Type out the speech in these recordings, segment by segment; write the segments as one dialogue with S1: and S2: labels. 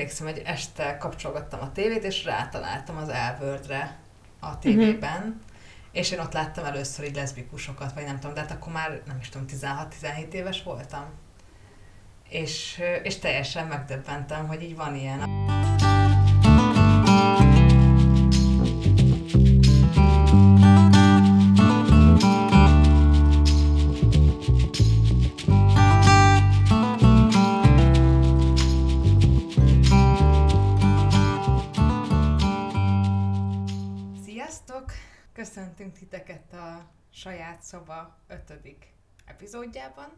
S1: emlékszem, hogy este kapcsolgattam a tévét, és rátaláltam az elvördre a tévében, uh-huh. és én ott láttam először így leszbikusokat, vagy nem tudom, de hát akkor már nem is tudom, 16-17 éves voltam. És, és teljesen megdöbbentem, hogy így van ilyen. Köszöntünk titeket a saját szoba ötödik epizódjában,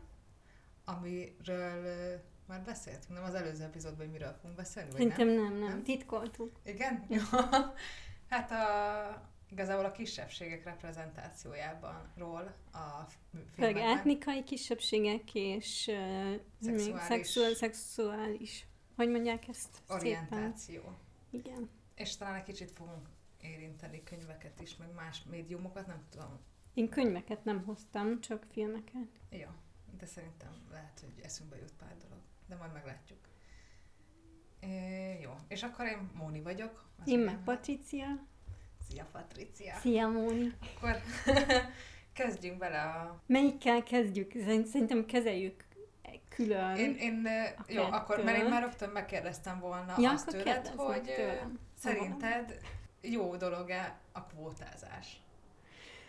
S1: amiről már beszéltünk, nem az előző epizódban, hogy miről fogunk beszélni?
S2: Vagy Szerintem nem, nem, nem, nem. titkoltuk.
S1: Igen? Jó. hát a, igazából a kisebbségek reprezentációjában ról a
S2: filmekben. etnikai kisebbségek és uh, szexuális. Szexuális, szexuális. Hogy mondják ezt?
S1: Orientáció. Szépen?
S2: Igen.
S1: És talán egy kicsit fogunk érinteni könyveket is, meg más médiumokat, nem tudom.
S2: Én könyveket nem hoztam, csak filmeket.
S1: Jó, de szerintem lehet, hogy eszünkbe jut pár dolog, de majd meglátjuk. É, jó, és akkor én Móni vagyok.
S2: Én meg Patricia.
S1: Szia Patricia.
S2: Szia Móni.
S1: Akkor kezdjünk bele a...
S2: Melyikkel kezdjük? Szerintem kezeljük külön.
S1: Én, én jó, akkor, mert én már rögtön megkérdeztem volna ja, azt tőled, hogy tőlem. szerinted jó dolog-e a kvótázás?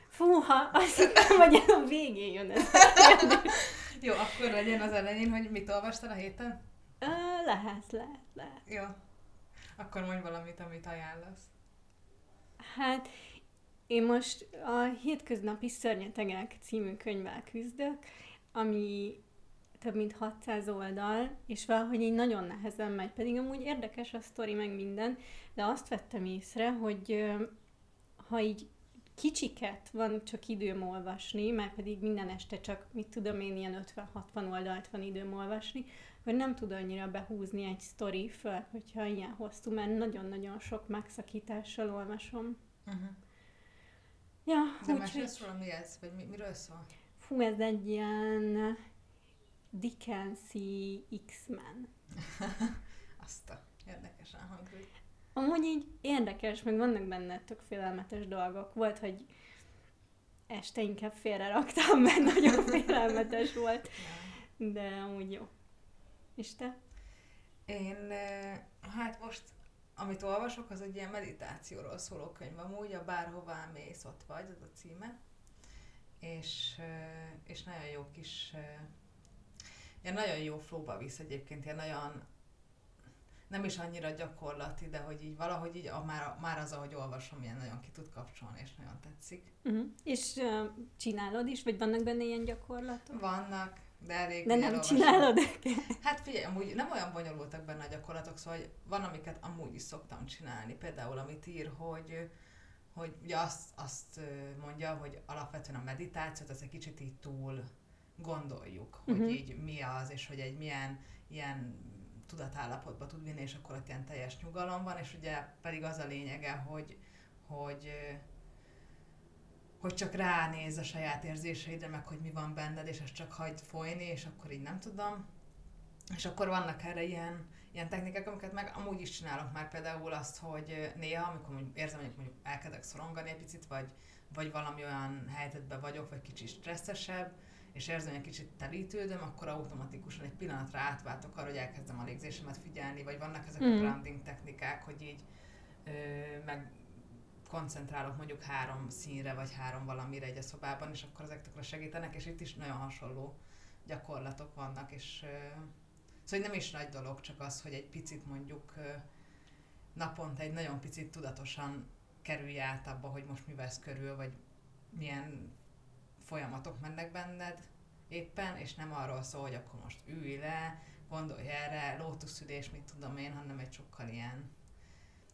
S2: Fúha, azt hogy a végén jön ez
S1: Jó, akkor legyen az elején, hogy mit olvastál a héten?
S2: Ö, lehet, lehet, lehet.
S1: Jó. Akkor mondj valamit, amit ajánlasz.
S2: Hát, én most a Hétköznapi Szörnyetegek című könyvvel küzdök, ami több mint 600 oldal, és valahogy így nagyon nehezen megy, pedig amúgy érdekes a sztori, meg minden, de azt vettem észre, hogy ha így kicsiket van csak időm olvasni, mert pedig minden este csak, mit tudom én, ilyen 50-60 oldalt van időm olvasni, hogy nem tud annyira behúzni egy sztori föl, hogyha ilyen hosszú, mert nagyon-nagyon sok megszakítással olvasom. Uh-huh.
S1: Ja, De mesélsz róla, mi ez? Vagy mi, miről szól?
S2: Fú, ez egy ilyen Dickensi X-Men.
S1: Azt a érdekesen hangzik.
S2: Amúgy így érdekes, meg vannak benne tök félelmetes dolgok. Volt, hogy este inkább félre raktam, mert nagyon félelmetes volt. De amúgy jó. És te?
S1: Én, hát most, amit olvasok, az egy ilyen meditációról szóló könyv. Amúgy a Bárhová mész, ott vagy, az a címe. És, és nagyon jó kis ilyen nagyon jó flóba visz egyébként, ilyen nagyon nem is annyira gyakorlati, de hogy így valahogy így a, már, már az, ahogy olvasom, ilyen nagyon ki tud kapcsolni, és nagyon tetszik.
S2: Uh-huh. És uh, csinálod is, vagy vannak benne ilyen gyakorlatok?
S1: Vannak, de elég
S2: De nem elolvasom. csinálod
S1: Hát figyelj, amúgy nem olyan bonyolultak benne a gyakorlatok, szóval hogy van, amiket amúgy is szoktam csinálni. Például, amit ír, hogy hogy ugye azt, azt mondja, hogy alapvetően a meditációt az egy kicsit így túl gondoljuk, hogy uh-huh. így mi az, és hogy egy milyen ilyen tudatállapotba tud vinni, és akkor ott ilyen teljes nyugalom van, és ugye pedig az a lényege, hogy, hogy hogy csak ránéz a saját érzéseidre, meg hogy mi van benned, és ezt csak hagyd folyni, és akkor így nem tudom. És akkor vannak erre ilyen, ilyen technikák, amiket meg amúgy is csinálok már például azt, hogy néha, amikor mondjuk érzem, hogy mondjuk elkezdek szorongani egy picit, vagy, vagy valami olyan helyzetben vagyok, vagy kicsit stresszesebb, és érzem, hogy egy kicsit telítődöm, akkor automatikusan egy pillanatra átváltok arra, hogy elkezdem a légzésemet figyelni, vagy vannak ezek mm. a hmm. grounding technikák, hogy így ö, meg koncentrálok mondjuk három színre, vagy három valamire egy a szobában, és akkor ezek tökre segítenek, és itt is nagyon hasonló gyakorlatok vannak, és ö, szóval nem is nagy dolog, csak az, hogy egy picit mondjuk ö, naponta egy nagyon picit tudatosan kerülj át abba, hogy most mi vesz körül, vagy milyen folyamatok mennek benned éppen, és nem arról szól, hogy akkor most ülj le, gondolj erre, lótuszüdés, mit tudom én, hanem egy sokkal ilyen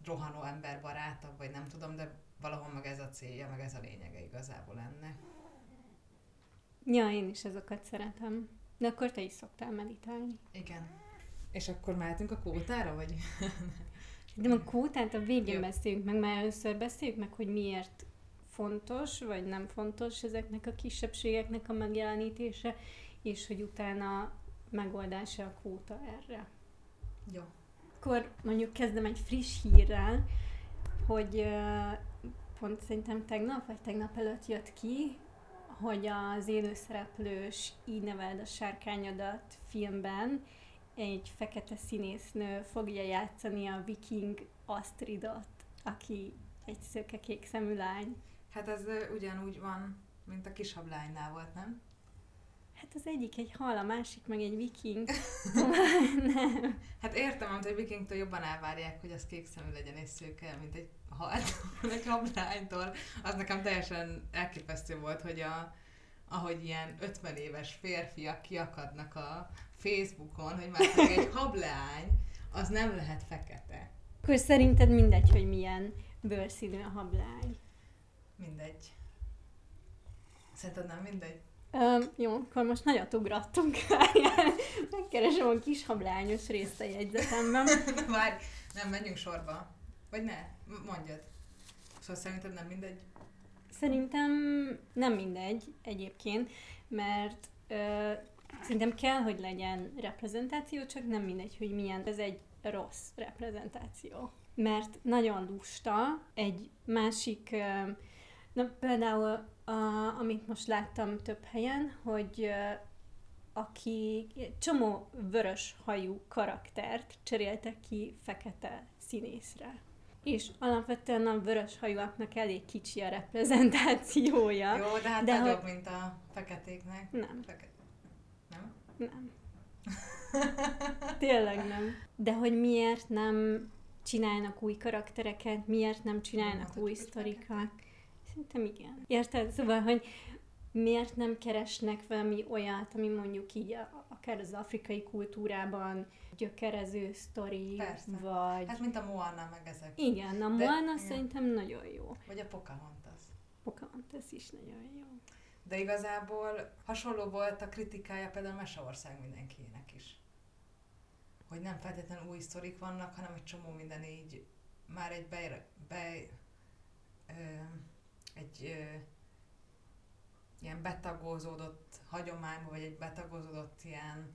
S1: rohanó barátabb, vagy nem tudom, de valahol meg ez a célja, meg ez a lényege igazából lenne.
S2: Ja, én is ezeket szeretem. De akkor te is szoktál meditálni.
S1: Igen. És akkor mehetünk a kótára, vagy?
S2: De a kótát a végén Jó. beszéljünk meg, mert először beszéljük meg, hogy miért fontos, vagy nem fontos ezeknek a kisebbségeknek a megjelenítése, és hogy utána megoldása a kvóta erre.
S1: Jó.
S2: Akkor mondjuk kezdem egy friss hírrel, hogy pont szerintem tegnap, vagy tegnap előtt jött ki, hogy az élőszereplős Így neveld a sárkányodat filmben egy fekete színésznő fogja játszani a viking Astridot, aki egy szőke-kék szemű lány.
S1: Hát ez ugyanúgy van, mint a kisablánynál volt, nem?
S2: Hát az egyik egy hal, a másik meg egy viking. nem.
S1: Hát értem, amit egy vikingtől jobban elvárják, hogy az kék szemű legyen és szőke, mint egy halt, egy hablánytól. Az nekem teljesen elképesztő volt, hogy a, ahogy ilyen 50 éves férfiak kiakadnak a Facebookon, hogy már egy hablány, az nem lehet fekete.
S2: Akkor szerinted mindegy, hogy milyen bőrszínű a hablány.
S1: Mindegy. Szerinted nem mindegy?
S2: Um, jó, akkor most nagyot ugrattunk. Megkeresem a kis hablányos részt a jegyzetemben.
S1: Várj, nem, menjünk sorba. Vagy ne, mondjad. Szóval szerinted nem mindegy?
S2: Szerintem nem mindegy egyébként, mert ö, szerintem kell, hogy legyen reprezentáció, csak nem mindegy, hogy milyen. Ez egy rossz reprezentáció. Mert nagyon lusta, egy másik, ö, na például a, amit most láttam több helyen, hogy aki csomó vörös hajú karaktert cseréltek ki fekete színészre. És alapvetően a vörös hajúaknak elég kicsi a reprezentációja.
S1: Jó, de hát
S2: De
S1: de
S2: hogy-
S1: nagyobb, mint a feketéknek.
S2: Nem,
S1: Feke... Nem?
S2: nem. Tényleg nem. De hogy miért nem csinálnak új karaktereket, miért nem csinálnak
S1: Mondhatod,
S2: új
S1: hogy
S2: sztorikat? Szerintem igen. Érted? Szóval, hogy miért nem keresnek valami olyat, ami mondjuk így a- akár az afrikai kultúrában gyökerező sztori,
S1: Persze.
S2: vagy...
S1: Hát mint a Moana meg ezek.
S2: Igen, a
S1: De-
S2: Moana
S1: igen.
S2: szerintem nagyon jó.
S1: Vagy a Pocahontas.
S2: Pocahontas is nagyon jó.
S1: De igazából hasonló volt a kritikája például Meseország mindenkinek is. Hogy nem feltétlenül új sztorik vannak, hanem egy csomó minden így már egy be, be ö, egy ö, ilyen betagozódott hagyományba, vagy egy betagozódott ilyen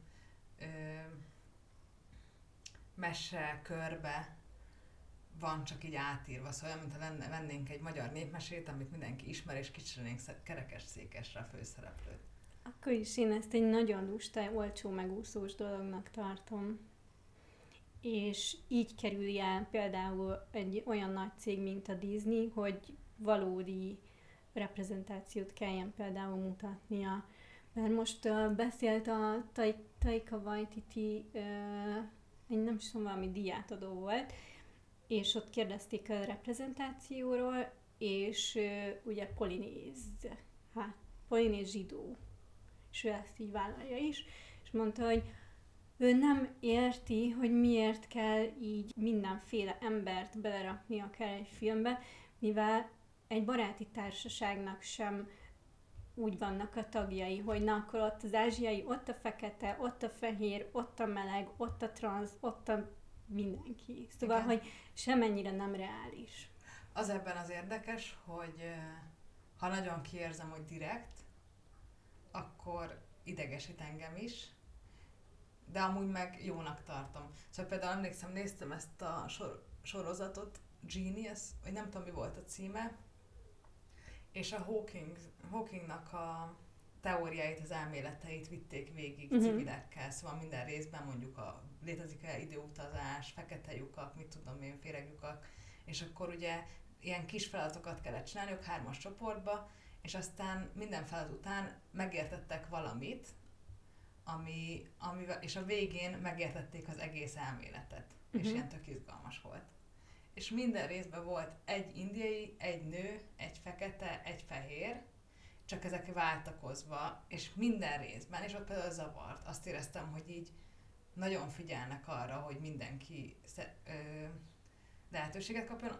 S1: ö, mese körbe van csak így átírva, szóval olyan, mintha lenne, vennénk egy magyar népmesét, amit mindenki ismer, és kicserélnénk sze- kerekes székesre a főszereplőt.
S2: Akkor is én ezt egy nagyon lusta, olcsó megúszós dolognak tartom. És így kerül el például egy olyan nagy cég, mint a Disney, hogy valódi reprezentációt kelljen például mutatnia. Mert most uh, beszélt a Tai- Taika Waititi, uh, egy nem is tudom, valami díjátadó volt, és ott kérdezték a reprezentációról, és uh, ugye polinéz, hát polinéz zsidó, és ő ezt így vállalja is, és mondta, hogy ő nem érti, hogy miért kell így mindenféle embert belerakni akár egy filmbe, mivel egy baráti társaságnak sem úgy vannak a tagjai, hogy na akkor ott az ázsiai, ott a fekete, ott a fehér, ott a meleg, ott a transz, ott a mindenki. Szóval,
S1: Igen.
S2: hogy semennyire nem reális.
S1: Az ebben az érdekes, hogy ha nagyon kiérzem, hogy direkt, akkor idegesít engem is, de amúgy meg jónak tartom. Szóval például emlékszem, néztem ezt a sor- sorozatot, Genius, vagy nem tudom mi volt a címe, és a Hawking, Hawkingnak a teóriáit, az elméleteit vitték végig
S2: Mhm.
S1: civilekkel, szóval minden részben mondjuk a létezik-e időutazás, fekete lyukak, mit tudom én, féreglyukak, és akkor ugye ilyen kis feladatokat kellett csinálniuk hármas csoportba, és aztán minden feladat után megértettek valamit, ami, amivel, és a végén megértették az egész elméletet, uh-huh. és
S2: Mhm.
S1: ilyen tök izgalmas volt. És minden részben volt egy indiai, egy nő, egy fekete, egy fehér, csak ezek váltakozva, és minden részben, és ott például zavart. Azt éreztem, hogy így nagyon figyelnek arra, hogy mindenki sze- ö, lehetőséget kapjon,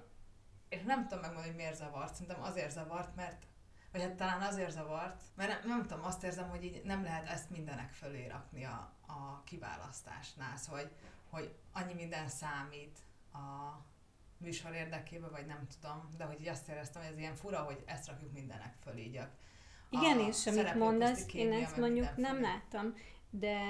S1: és nem tudom megmondani, hogy miért zavart. Szerintem azért zavart, mert vagy hát talán azért zavart, mert nem, nem tudom, azt érzem, hogy így nem lehet ezt mindenek fölé rakni a, a kiválasztásnál, szóval, hogy, hogy annyi minden számít a műsor érdekében, vagy nem tudom, de hogy így azt éreztem, hogy ez ilyen fura, hogy ezt rakjuk mindenek fölé, így a,
S2: Igen,
S1: a
S2: és amit mondasz, én ezt mondjuk nem
S1: mindenféle.
S2: láttam, de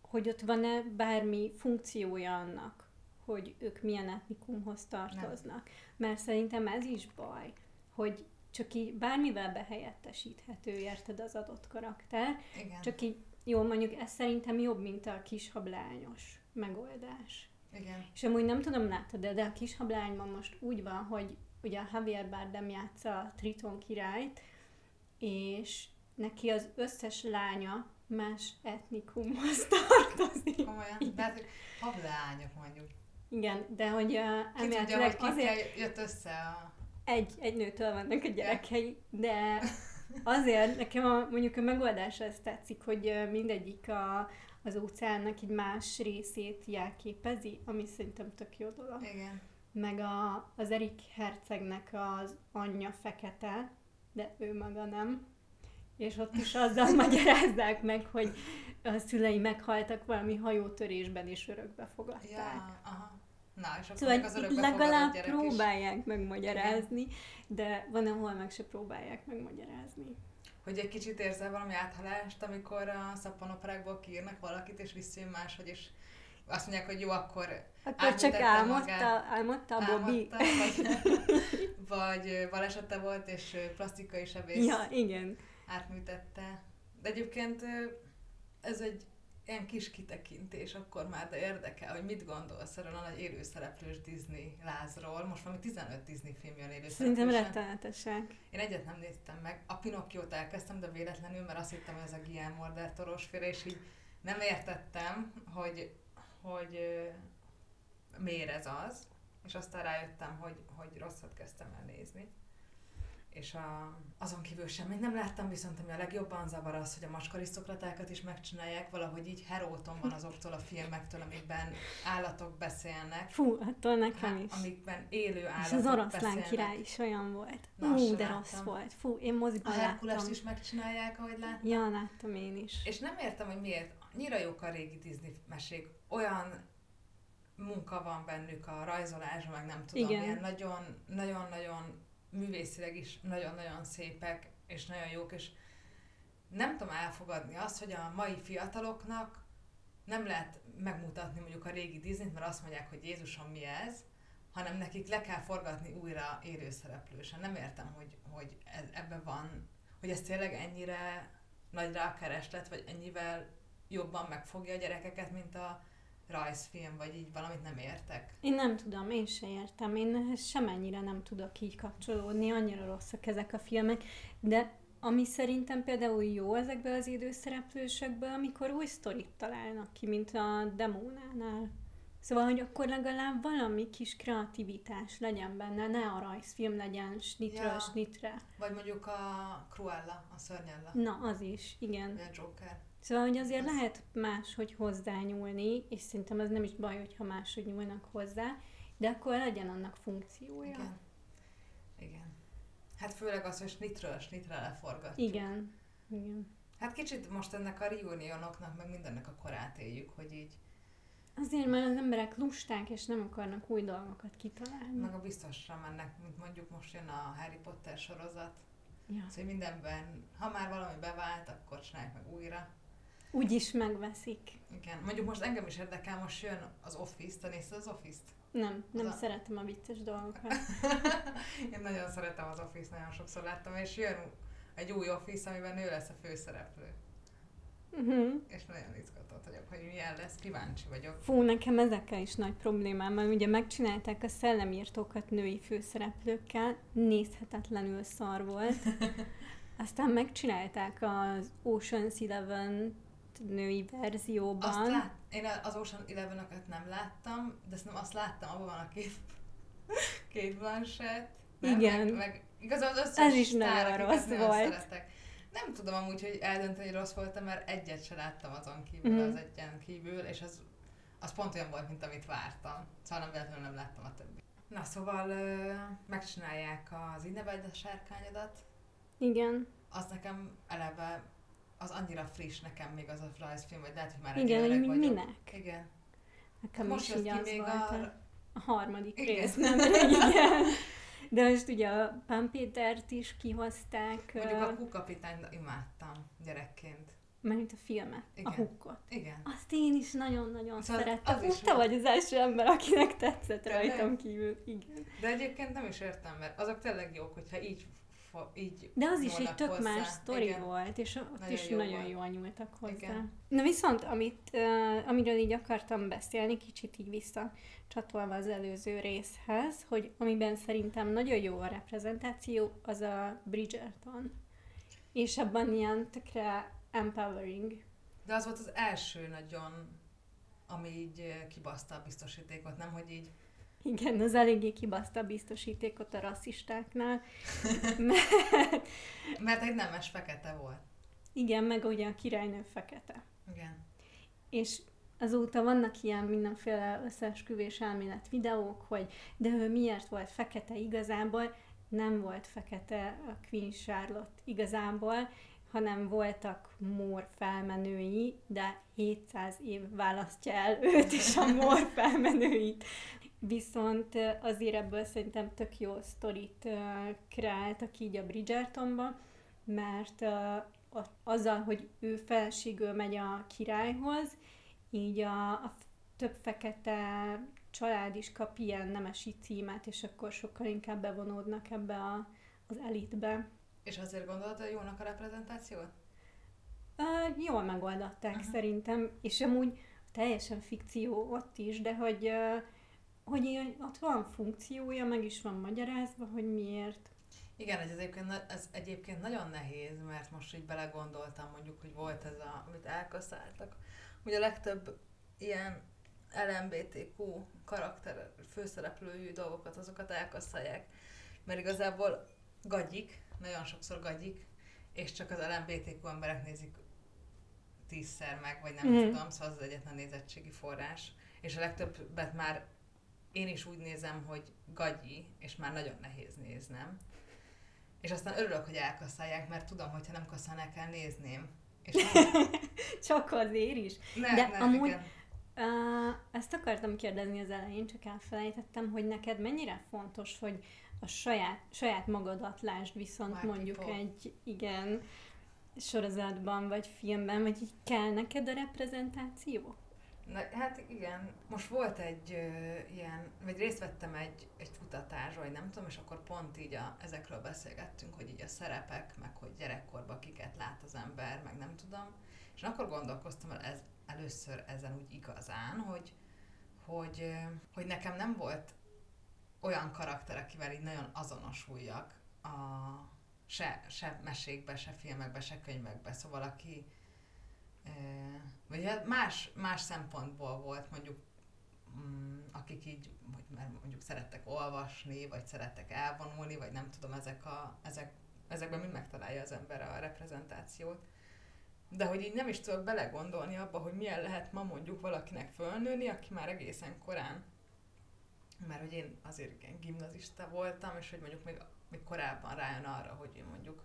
S2: hogy ott van-e bármi funkciója annak, hogy ők milyen etnikumhoz tartoznak. Nem. Mert szerintem ez is baj, hogy csak így bármivel behelyettesíthető, érted az adott karakter.
S1: Igen.
S2: Csak így, jó, mondjuk ez szerintem jobb, mint a kishablányos megoldás.
S1: Igen.
S2: És amúgy nem tudom, láttad, de, de a kishablányban most úgy van, hogy ugye a Javier Bardem játsza a Triton királyt, és neki az összes lánya más etnikumhoz tartozik.
S1: Komolyan? De hát, hablányok mondjuk.
S2: Igen, de hogy uh,
S1: hogy
S2: azért
S1: jött össze a...
S2: egy, egy nőtől vannak a gyerekei, de azért nekem a, mondjuk a megoldás ez tetszik, hogy mindegyik a, az óceánnak egy más részét jelképezi, ami szerintem tök jó dolog.
S1: Igen.
S2: Meg a, az Erik Hercegnek az anyja fekete, de ő maga nem. És ott is azzal magyarázzák meg, hogy a szülei meghaltak valami hajótörésben, és örökbe fogadták.
S1: Ja, aha. Na, és akkor
S2: Szóval
S1: az
S2: legalább
S1: gyerek is.
S2: próbálják megmagyarázni, de van, ahol meg se próbálják megmagyarázni.
S1: Hogy egy kicsit érzel valami áthalást, amikor a szappanoperákból kiírnak valakit, és visszajön máshogy, és azt mondják, hogy jó, akkor
S2: Akkor csak álmodta,
S1: magát.
S2: álmodta a Bobby.
S1: álmodta, vagy, vagy balesete volt, és plastikai sebész
S2: Ja, igen.
S1: átműtette. De egyébként ez egy ilyen kis kitekintés akkor már, de érdekel, hogy mit gondolsz erről a nagy élőszereplős Disney lázról. Most valami 15 Disney film jön
S2: Szerintem
S1: élőszereplősen.
S2: rettenetesek.
S1: Én egyet nem néztem meg. A Pinocchiót elkezdtem, de véletlenül, mert azt hittem, hogy ez a Guillermo del Toros féle, és így nem értettem, hogy, hogy miért ez az. És aztán rájöttem, hogy, hogy rosszat kezdtem el nézni. És a, azon kívül semmit nem láttam, viszont ami a legjobban zavar az, hogy a macskarisztokratákat is megcsinálják, valahogy így heróton van azoktól a filmektől, amikben állatok beszélnek,
S2: Fú, attól nekem
S1: Há,
S2: is.
S1: amikben élő
S2: És
S1: állatok
S2: az oroszlán király is olyan volt.
S1: Na, azt
S2: Ú,
S1: se
S2: de
S1: láttam.
S2: rossz volt. Fú, én
S1: A
S2: moziban
S1: Herkulest
S2: láttam.
S1: is megcsinálják, ahogy láttam.
S2: Ja, láttam én is.
S1: És nem értem, hogy miért. Annyira jók a régi Disney mesék. Olyan munka van bennük a rajzolásban, meg nem tudom,
S2: Igen.
S1: ilyen nagyon, nagyon-nagyon művészileg is nagyon-nagyon szépek, és nagyon jók, és nem tudom elfogadni azt, hogy a mai fiataloknak nem lehet megmutatni mondjuk a régi Disney-t, mert azt mondják, hogy Jézusom mi ez, hanem nekik le kell forgatni újra élőszereplősen. Nem értem, hogy, hogy ez, ebben van, hogy ez tényleg ennyire nagy rá a kereslet, vagy ennyivel jobban megfogja a gyerekeket, mint a rajzfilm, vagy így valamit nem értek.
S2: Én nem tudom, én se értem. Én semennyire nem tudok így kapcsolódni, annyira rosszak ezek a filmek, de ami szerintem például jó ezekből az időszereplősökből, amikor új sztorit találnak ki, mint a Demónánál. Szóval, hogy akkor legalább valami kis kreativitás legyen benne, ne a rajzfilm legyen snitről,
S1: ja.
S2: snitre.
S1: Vagy mondjuk a Cruella, a szörnyella,
S2: Na, az is, igen.
S1: vagy a Joker.
S2: Szóval, hogy azért
S1: Ez-
S2: lehet máshogy hozzányúlni, és szerintem az nem is baj, hogyha máshogy nyúlnak hozzá, de akkor legyen annak funkciója.
S1: Igen. Igen. Hát főleg az, hogy snitről snitre leforgatjuk.
S2: Igen. Igen.
S1: Hát kicsit most ennek a reunionoknak, meg mindennek a korát éljük, hogy így,
S2: Azért, mert az emberek lusták, és nem akarnak új dolgokat kitalálni.
S1: meg a biztosra mennek, mint mondjuk most jön a Harry Potter sorozat.
S2: Ja.
S1: Szóval mindenben, ha már valami bevált, akkor csinálják meg újra.
S2: Úgy is megveszik.
S1: Igen. Mondjuk most engem is érdekel, most jön az Office, te nézted az Office-t?
S2: Nem, nem
S1: Az
S2: szeretem a vicces dolgokat.
S1: Én nagyon szeretem az Office, nagyon sokszor láttam, és jön egy új Office, amiben ő lesz a főszereplő.
S2: Uh-huh.
S1: És nagyon izgatott vagyok, hogy milyen lesz, kíváncsi vagyok.
S2: Fú, nekem ezekkel is nagy problémám, mert ugye megcsinálták a szellemírtókat női főszereplőkkel, nézhetetlenül szar volt. Aztán megcsinálták az Ocean's Eleven női verzióban.
S1: Azt lát, én az Ocean eleven nem láttam, de szerintem azt láttam, abban van a két, két Blanchett. nem?
S2: Igen.
S1: Meg, meg igazából az összes
S2: Ez is nagyon rossz
S1: nagyon
S2: volt.
S1: Szeretek. Nem tudom amúgy, hogy eldönteni, hogy rossz voltam, mert egyet se láttam azon kívül, mm. az egyen kívül, és az, az pont olyan volt, mint amit vártam. Szóval nem véletlenül nem láttam a többi. Na szóval ö, megcsinálják az neveld a sárkányodat.
S2: Igen.
S1: Az nekem eleve, az annyira friss nekem még az a rajzfilm, vagy lehet, hogy már
S2: Igen, hogy
S1: vagyok.
S2: minek?
S1: Igen.
S2: Nekem
S1: Most
S2: is így az
S1: még
S2: volt.
S1: a...
S2: A... harmadik
S1: Igen.
S2: rész, nem igen. De most ugye a Pán Pétert is kihozták.
S1: Mondjuk a kukapitányt imádtam gyerekként.
S2: mert a filmet,
S1: Igen.
S2: a hukkot.
S1: Igen.
S2: Azt én is nagyon-nagyon
S1: Szóval
S2: szerettem.
S1: az is
S2: te vagy az első ember, akinek tetszett rajtam kívül. Igen.
S1: De egyébként nem is értem, mert azok tényleg jók, hogyha így, így
S2: De az is egy tök
S1: hozzá.
S2: más sztori
S1: Igen.
S2: volt, és ott
S1: Nagyon
S2: is
S1: jó
S2: nagyon
S1: volt.
S2: jól nyúltak hozzá.
S1: Igen.
S2: Na viszont, amit, uh, amiről így akartam beszélni, kicsit így visszacsatolva az előző részhez, hogy amiben szerintem nagyon jó a reprezentáció, az a Bridgerton. És abban ilyen tökre empowering.
S1: De az volt az első nagyon, ami így kibaszta a biztosítékot, nem, hogy így
S2: Igen, az eléggé kibaszta a biztosítékot a rasszistáknál.
S1: Mert egy nemes fekete volt.
S2: Igen, meg ugye a királynő fekete.
S1: Igen.
S2: És azóta vannak ilyen mindenféle összeesküvés elmélet videók, hogy de ő miért volt fekete igazából, nem volt fekete a Queen Charlotte igazából, hanem voltak mór felmenői, de 700 év választja el őt és a mór felmenőit. Viszont azért ebből szerintem tök jó sztorit kreáltak így a Bridgertonba, mert azzal, hogy ő feleségül megy a királyhoz, így a, a több fekete család is kap ilyen nemesi címet, és akkor sokkal inkább bevonódnak ebbe a, az elitbe.
S1: És azért gondolod, hogy jónak a reprezentációt?
S2: Uh, jól megoldották
S1: Aha.
S2: szerintem, és amúgy teljesen fikció ott is, de hogy, uh, hogy ilyen, ott van funkciója, meg is van magyarázva, hogy miért.
S1: Igen, ez egyébként, ez egyébként nagyon nehéz, mert most így belegondoltam mondjuk, hogy volt ez a, amit elkaszáltak. Ugye a legtöbb ilyen LMBTQ karakter főszereplőjű dolgokat, azokat elkasszálják. Mert igazából gagyik, nagyon sokszor gagyik, és csak az LMBTQ emberek nézik tízszer meg, vagy nem
S2: Mhm.
S1: tudom, szóval az az egyetlen nézettségi forrás. És a legtöbbet már én is úgy nézem, hogy gagyi, és már nagyon nehéz néznem. És aztán örülök, hogy elkasszálják, mert tudom, hogyha nem kasszálnák el, nézném. És
S2: Csak azért is.
S1: ne,
S2: De
S1: ne,
S2: amúgy-
S1: igen.
S2: Uh, ezt akartam kérdezni az elején, csak elfelejtettem, hogy neked mennyire fontos, hogy a saját, saját magadat lásd viszont
S1: My
S2: mondjuk
S1: people.
S2: egy igen sorozatban vagy filmben, vagy így kell neked a reprezentáció?
S1: Na, hát igen, most volt egy ö, ilyen, vagy részt vettem egy, egy kutatásról, vagy nem tudom, és akkor pont így a, ezekről beszélgettünk, hogy így a szerepek, meg hogy gyerekkorban kiket lát az ember, meg nem tudom. És akkor gondolkoztam el ez, először ezen úgy igazán, hogy, hogy, ö, hogy nekem nem volt olyan karakter, akivel így nagyon azonosuljak a, se, se mesékbe, se filmekbe, se könyvekbe. Szóval aki, vagy hát más, más szempontból volt mondjuk, mm, akik így, hogy mert mondjuk szerettek olvasni, vagy szerettek elvonulni, vagy nem tudom, ezek a, ezek, ezekben mind megtalálja az ember a reprezentációt. De hogy így nem is tudok belegondolni abba, hogy milyen lehet ma mondjuk valakinek fölnőni, aki már egészen korán, mert hogy én azért igen gimnazista voltam, és hogy mondjuk még, még korábban rájön arra, hogy ő mondjuk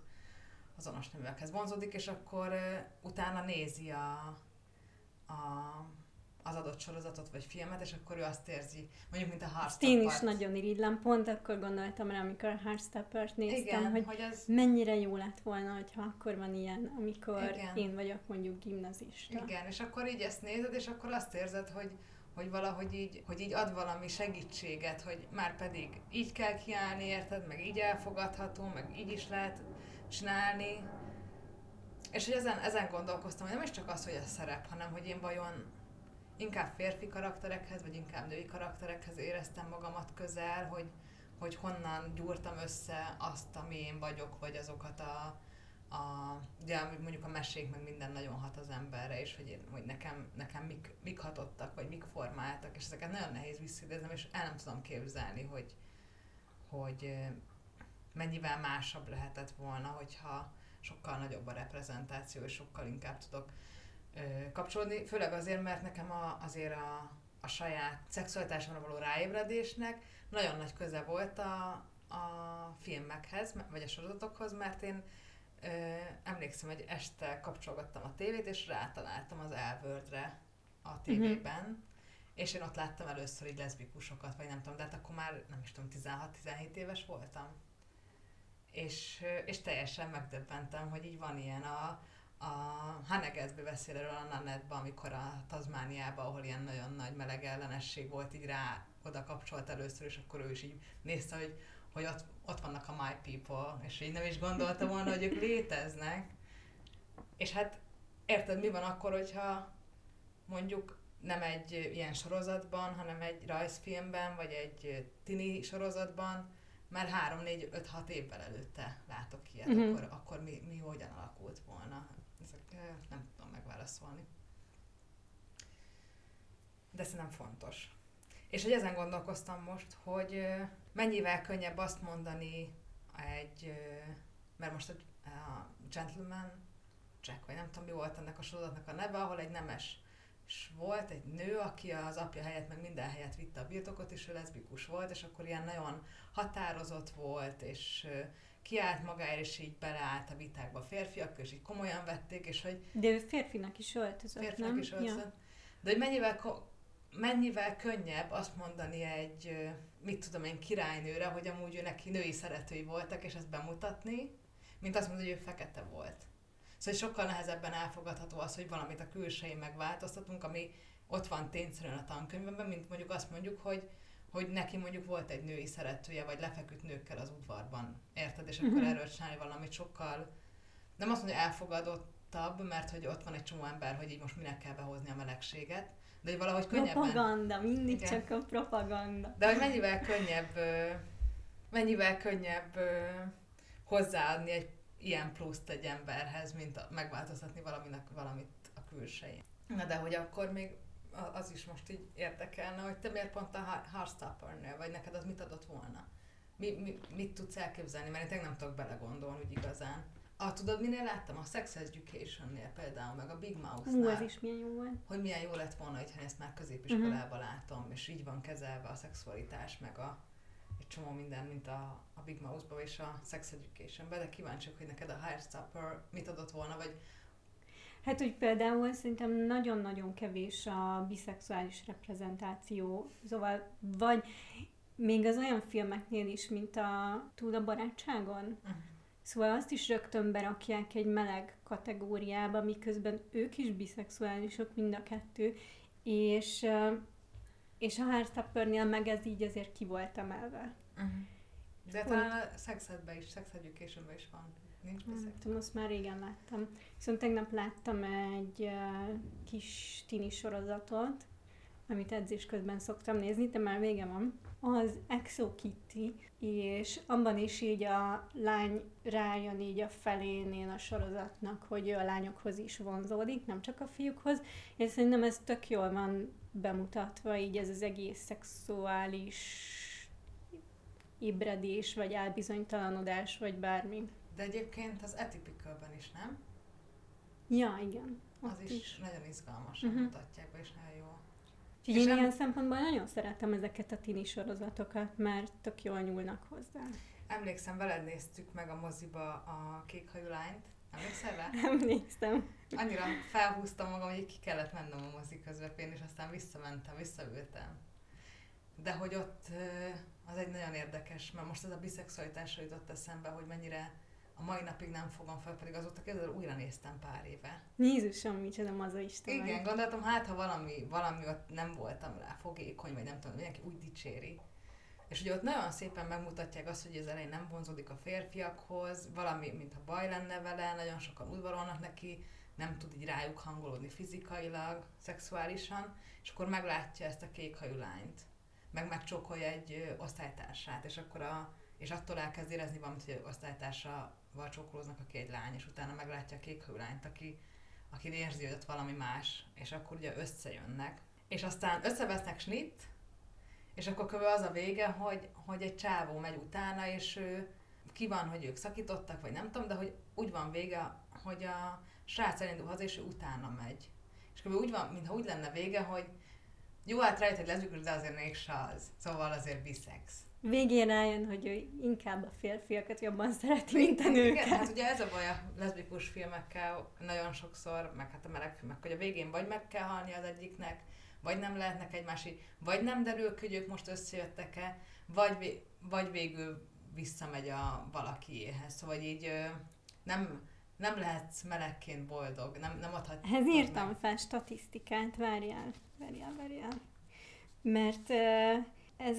S1: azonos neműekhez vonzódik, és akkor utána nézi a, a, az adott sorozatot vagy filmet, és akkor ő azt érzi, mondjuk, mint a Heartstopper.
S2: én is nagyon irigylem, pont akkor gondoltam rá, amikor a Heartstopper-t néztem,
S1: Igen,
S2: hogy
S1: hogy ez,
S2: mennyire jó lett volna, hogyha akkor van ilyen, amikor
S1: Igen.
S2: én vagyok mondjuk gimnazista.
S1: igen, és akkor így ezt nézed, és akkor azt érzed, hogy, hogy valahogy így, hogy így ad valami segítséget, hogy már pedig így kell kiállni, érted, meg így elfogadható, meg így is lehet csinálni. És hogy ezen, ezen gondolkoztam, hogy nem is csak az, hogy a szerep, hanem hogy én vajon inkább férfi karakterekhez, vagy inkább női karakterekhez éreztem magamat közel, hogy, hogy honnan gyúrtam össze azt, ami én vagyok, vagy azokat a, a ugye mondjuk a mesék, meg minden nagyon hat az emberre, és hogy, én, hogy nekem, nekem mik, mik hatottak, vagy mik formáltak, és ezeket nagyon nehéz visszidéznem, és el nem tudom képzelni, hogy, hogy mennyivel másabb lehetett volna, hogyha sokkal nagyobb a reprezentáció, és sokkal inkább tudok ö, kapcsolódni, főleg azért, mert nekem a, azért a, a saját szexualitásomra való ráébredésnek nagyon nagy köze volt a, a filmekhez, vagy a sorozatokhoz, mert én ö, emlékszem, hogy este kapcsolgattam a tévét, és rátaláltam az Elvördre a tévében, uh-huh. és én ott láttam először így leszbikusokat, vagy nem tudom, de hát akkor már nem is tudom, 16-17 éves voltam. És, és teljesen megdöbbentem, hogy így van ilyen a, a Hanegetbe beszél erről a Nanetbe, amikor a Tazmániába, ahol ilyen nagyon nagy meleg ellenesség volt, így rá oda kapcsolt először, és akkor ő is így nézte, hogy, hogy ott, ott vannak a my people, és így nem is gondolta volna, hogy ők léteznek. És hát érted, mi van akkor, hogyha mondjuk nem egy ilyen sorozatban, hanem egy rajzfilmben, vagy egy tini sorozatban, már 3, 4, 5, 6 évvel előtte látok ilyet, uh-huh. akkor, akkor mi, mi hogyan alakult volna? Ezek nem tudom megválaszolni. De szerintem fontos. És hogy ezen gondolkoztam most, hogy mennyivel könnyebb azt mondani egy, mert most a, a Gentleman Jack, vagy nem tudom mi volt ennek a sorozatnak a neve, ahol egy nemes és volt egy nő, aki az apja helyett meg minden helyet vitte a birtokot, és ő leszbikus volt, és akkor ilyen nagyon határozott volt, és kiállt magáért, és így beleállt a vitákba a férfiak, és így komolyan vették, és hogy...
S2: De ő férfinak is öltözött,
S1: Férfinak
S2: nem?
S1: is öltözött. Ja. De hogy mennyivel, mennyivel könnyebb azt mondani egy, mit tudom én, királynőre, hogy amúgy ő neki női szeretői voltak, és ezt bemutatni, mint azt mondani, hogy ő fekete volt. Szóval sokkal nehezebben elfogadható az, hogy valamit a külsején megváltoztatunk, ami ott van tényszerűen a tankönyvben, mint mondjuk azt mondjuk, hogy hogy neki mondjuk volt egy női szeretője, vagy lefeküdt nőkkel az udvarban, érted? És akkor uh-huh. erről csinálni valamit sokkal, nem azt mondja, elfogadottabb, mert hogy ott van egy csomó ember, hogy így most minek kell behozni a melegséget, de hogy valahogy könnyebben...
S2: Propaganda, mindig igen. csak a propaganda.
S1: De hogy mennyivel könnyebb, mennyivel könnyebb hozzáadni egy ilyen pluszt egy emberhez, mint megváltoztatni valaminek valamit a külsején. Na de hogy akkor még az is most így érdekelne, hogy te miért pont a Heartstopper-nél, vagy neked az mit adott volna? Mi, mi, mit tudsz elképzelni? Mert én nem tudok belegondolni úgy igazán. Ah, tudod, minél láttam? A Sex Education-nél például, meg a Big Mouth-nál.
S2: Hú, ez is milyen jó volt.
S1: Hogy milyen jó lett volna, hogyha ezt már középiskolában uh-huh. látom, és így van kezelve a szexualitás, meg a, csomó minden, mint a, a Big Mouse-ba és a Sex Education-be, de kíváncsiak, hogy neked a Heartstopper mit adott volna, vagy
S2: Hát, hogy például szerintem nagyon-nagyon kevés a biszexuális reprezentáció, szóval vagy még az olyan filmeknél is, mint a Túl a barátságon. Uh-huh. Szóval azt is rögtön berakják egy meleg kategóriába, miközben ők is biszexuálisok mind a kettő, és, és a Heartstoppernél meg ez így azért ki volt emelve. Uh-huh.
S1: De talán a Sex is, Sex education is van Nincs
S2: Nem tudom, azt már régen láttam. Viszont tegnap láttam egy uh, kis tini sorozatot, amit edzés közben szoktam nézni, de már vége van. Az Exo Kitty, és abban is így a lány rájön így a felénél a sorozatnak, hogy ő a lányokhoz is vonzódik, nem csak a fiúkhoz, és szerintem ez tök jól van bemutatva, így ez az egész szexuális ébredés, vagy elbizonytalanodás, vagy bármi.
S1: De egyébként az Atypical-ben is, nem?
S2: Ja, igen.
S1: Az is, is nagyon izgalmasan uh-huh. mutatják be, és nagyon jó.
S2: Úgyhogy én ilyen szempontból nagyon szeretem ezeket a tini sorozatokat, mert tök jól nyúlnak hozzá.
S1: Emlékszem, veled néztük meg a moziba a kékhajú lányt. Emlékszel rá?
S2: Emlékszem.
S1: Annyira felhúztam magam, hogy ki kellett mennem a mozi közepén, és aztán visszamentem, visszaültem. De hogy ott az egy nagyon érdekes, mert most ez a biszexualitásra jutott eszembe, hogy mennyire a mai napig nem fogom fel, pedig azóta kezdve újra néztem pár éve.
S2: Jézusom, micsoda mazoista
S1: Igen, vagy. gondoltam, hát ha valami, valami ott nem voltam rá fogékony, vagy nem tudom, mindenki úgy dicséri. És ugye ott nagyon szépen megmutatják azt, hogy az elején nem vonzódik a férfiakhoz, valami, mintha baj lenne vele, nagyon sokan udvarolnak neki, nem tud így rájuk hangolódni fizikailag, szexuálisan, és akkor meglátja ezt a kékhajú lányt, meg megcsókolja egy osztálytársát, és akkor a, és attól elkezd érezni valamit, hogy osztálytársa csókolóznak, aki egy lány, és utána meglátja a kék lányt, aki, aki érzi, hogy ott valami más, és akkor ugye összejönnek. És aztán összevesznek snit, és akkor kb. az a vége, hogy, hogy egy csávó megy utána, és ő ki van, hogy ők szakítottak, vagy nem tudom, de hogy úgy van vége, hogy a srác elindul haza, és ő utána megy. És kb. úgy van, mintha úgy lenne vége, hogy jó, hát hogy leszbikus, de azért mégse az. Szóval azért biszex
S2: végén rájön, hogy ő inkább a férfiakat jobban szereti, mint a nőket.
S1: Igen, hát ugye ez a baj a leszbikus filmekkel nagyon sokszor, meg hát a meleg filmek, hogy a végén vagy meg kell halni az egyiknek, vagy nem lehetnek egymási, vagy nem derül hogy ők most összejöttek-e, vagy, vagy végül visszamegy a valakiéhez. Szóval így nem, nem lehetsz melegként boldog, nem, nem adhat.
S2: Ez írtam meg. fel statisztikát, várjál, várjál, várjál. Mert ez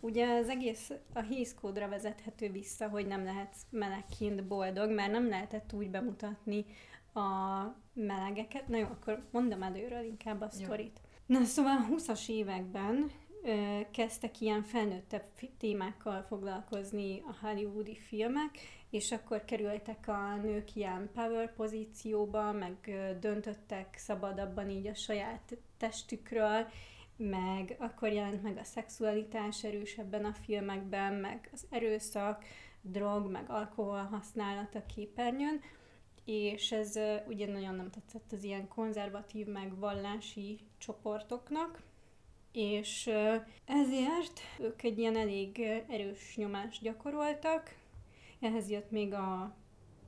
S2: ugye az egész a hízkódra vezethető vissza, hogy nem lehetsz melegként boldog, mert nem lehetett úgy bemutatni a melegeket. Na jó, akkor mondom előről inkább a sztorit. Na szóval a 20-as években kezdtek ilyen felnőttebb témákkal foglalkozni a hollywoodi filmek, és akkor kerültek a nők ilyen power pozícióba, meg döntöttek szabadabban így a saját testükről, meg akkor jelent meg a szexualitás erősebben a filmekben, meg az erőszak, drog, meg alkohol használat a képernyőn, és ez ugye nagyon nem tetszett az ilyen konzervatív, meg vallási csoportoknak, és ezért ők egy ilyen elég erős nyomást gyakoroltak. Ehhez jött még a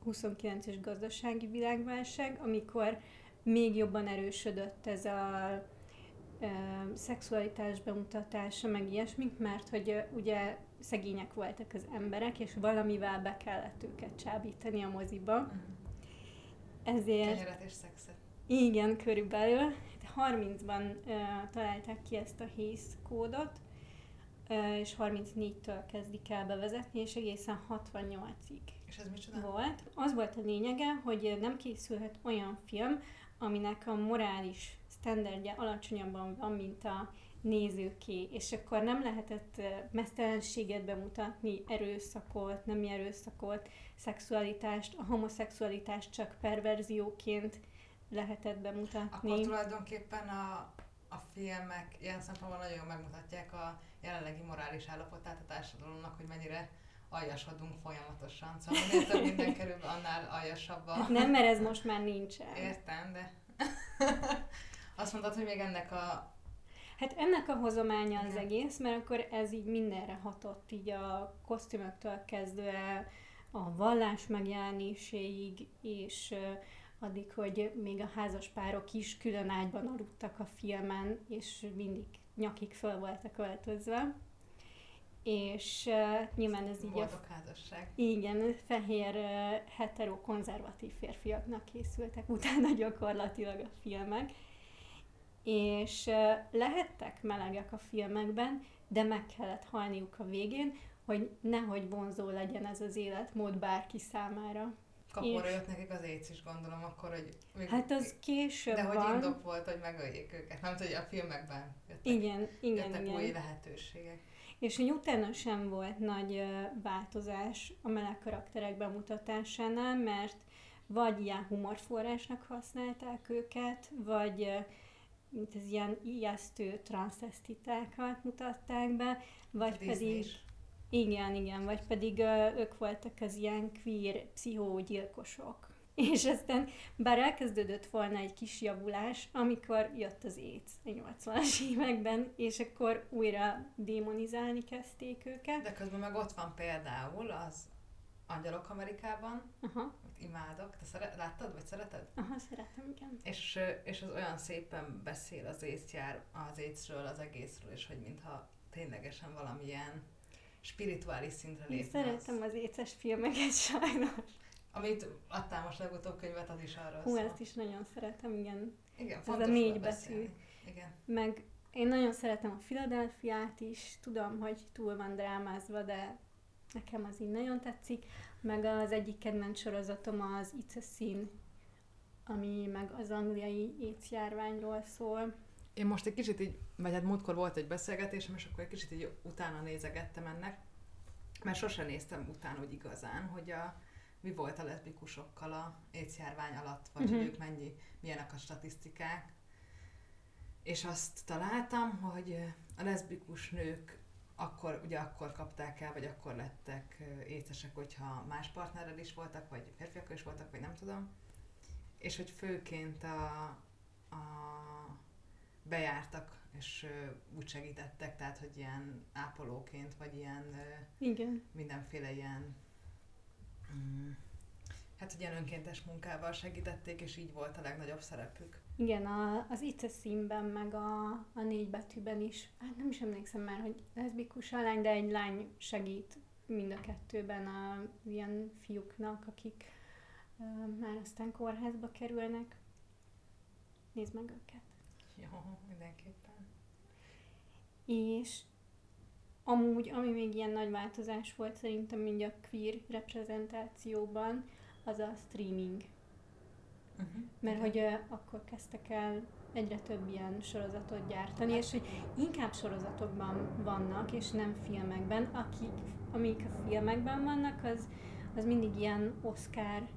S2: 29-es gazdasági világválság, amikor még jobban erősödött ez a szexualitás bemutatása, meg ilyesmik, mert hogy ugye szegények voltak az emberek, és valamivel be kellett őket csábítani a moziba. Uh-huh. Ezért...
S1: Kenyeret és szexet.
S2: Igen, körülbelül. 30-ban uh, találták ki ezt a HÉSZ kódot, és 34-től kezdik el bevezetni, és egészen 68-ig
S1: és ez micsoda?
S2: volt. Az volt a lényege, hogy nem készülhet olyan film, aminek a morális standardja alacsonyabban van, mint a nézőké, és akkor nem lehetett mesztelenséget bemutatni, erőszakot, nem erőszakot, szexualitást, a homoszexualitást csak perverzióként lehetett bemutatni.
S1: Akkor tulajdonképpen a, a filmek ilyen szempontból nagyon megmutatják a jelenlegi morális állapotát a társadalomnak, hogy mennyire aljasodunk folyamatosan. Szóval minél több minden kerül, annál aljasabb a...
S2: Hát nem, mert ez most már nincsen.
S1: Értem, de... Azt mondtad, hogy még ennek a...
S2: Hát ennek a hozománya az egész, mert akkor ez így mindenre hatott, így a kosztümöktől kezdve a vallás megjelenéséig, és addig, hogy még a házas párok is külön ágyban aludtak a filmen, és mindig nyakig föl voltak öltözve. És uh, nyilván ez így
S1: a... házasság.
S2: Igen, fehér, uh, hetero, konzervatív férfiaknak készültek utána gyakorlatilag a filmek és lehettek melegek a filmekben, de meg kellett halniuk a végén, hogy nehogy vonzó legyen ez az életmód bárki számára.
S1: Kapóra és... jött nekik az éc is, gondolom, akkor, hogy...
S2: Még, hát az később
S1: De
S2: hogy
S1: van. indok volt, hogy megöljék őket, nem hogy a filmekben
S2: jöttek, igen, igen,
S1: jöttek
S2: igen.
S1: új lehetőségek.
S2: És hogy utána sem volt nagy változás a meleg karakterek bemutatásánál, mert vagy ilyen humorforrásnak használták őket, vagy mint az ilyen ijesztő transzesztitákat mutatták be, vagy Disney pedig... Is. Igen, igen, vagy pedig uh, ők voltak az ilyen queer pszichógyilkosok. És aztán, bár elkezdődött volna egy kis javulás, amikor jött az AIDS a 80-as években, és akkor újra démonizálni kezdték őket.
S1: De közben meg ott van például az Angyalok Amerikában, Aha imádok. Te szeret, láttad, vagy szereted?
S2: Aha, szeretem, igen.
S1: És, és az olyan szépen beszél az észjár, az észről, az egészről, és hogy mintha ténylegesen valamilyen spirituális szintre lépne.
S2: Én szeretem az éces filmeket sajnos.
S1: Amit adtál most legutóbb könyvet, az is arra
S2: Hú, ezt is nagyon szeretem, igen.
S1: Igen,
S2: Ez a négy betű. Igen. Meg én nagyon szeretem a Filadelfiát is, tudom, hogy túl van drámázva, de nekem az így nagyon tetszik meg az egyik kedvenc sorozatom az It's a Sin, ami meg az angliai étjárványról szól.
S1: Én most egy kicsit így, vagy hát múltkor volt egy beszélgetésem, és akkor egy kicsit így utána nézegettem ennek, mert sosem néztem utána hogy igazán, hogy a, mi volt a leszbikusokkal a étjárvány alatt, vagy uh-huh. hogy ők mennyi, milyenek a statisztikák. És azt találtam, hogy a leszbikus nők akkor, ugye akkor kapták el, vagy akkor lettek écesek, hogyha más partnerrel is voltak, vagy férfiakkal is voltak, vagy nem tudom. És hogy főként a, a bejártak, és úgy segítettek, tehát, hogy ilyen ápolóként, vagy ilyen
S2: Igen.
S1: mindenféle ilyen mm, hát, hogy ilyen önkéntes munkával segítették, és így volt a legnagyobb szerepük.
S2: Igen, a, az itt a színben, meg a, a négy betűben is, hát nem is emlékszem már, hogy leszbikus a lány, de egy lány segít mind a kettőben a ilyen fiúknak, akik már aztán kórházba kerülnek. Nézd meg őket.
S1: Jó, mindenképpen.
S2: És amúgy, ami még ilyen nagy változás volt szerintem mind a queer reprezentációban, az a streaming.
S1: Uh-huh.
S2: Mert hogy uh, akkor kezdtek el egyre több ilyen sorozatot gyártani, és hogy inkább sorozatokban vannak, és nem filmekben. Akik, amik a filmekben vannak, az, az mindig ilyen Oscar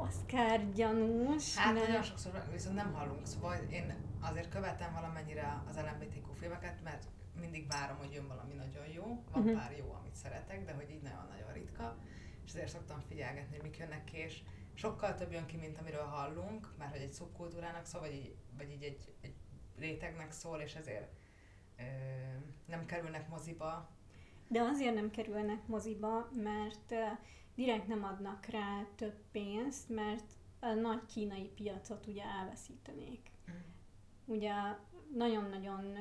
S2: Oscar gyanús.
S1: Hát
S2: mert-
S1: nagyon sokszor viszont nem hallunk, szóval én azért követem valamennyire az LMBTQ filmeket, mert mindig várom, hogy jön valami nagyon jó, van
S2: Mhm.
S1: pár jó, amit szeretek, de hogy így nagyon-nagyon ritka, és ezért szoktam figyelgetni, hogy mik jönnek ki, és sokkal több jön ki, mint amiről hallunk, mert hogy egy szubkultúrának szól, vagy így, vagy így egy, egy rétegnek szól, és ezért ö, nem kerülnek moziba.
S2: De azért nem kerülnek moziba, mert direkt nem adnak rá több pénzt, mert a nagy kínai piacot ugye elveszítenék. Ugye nagyon-nagyon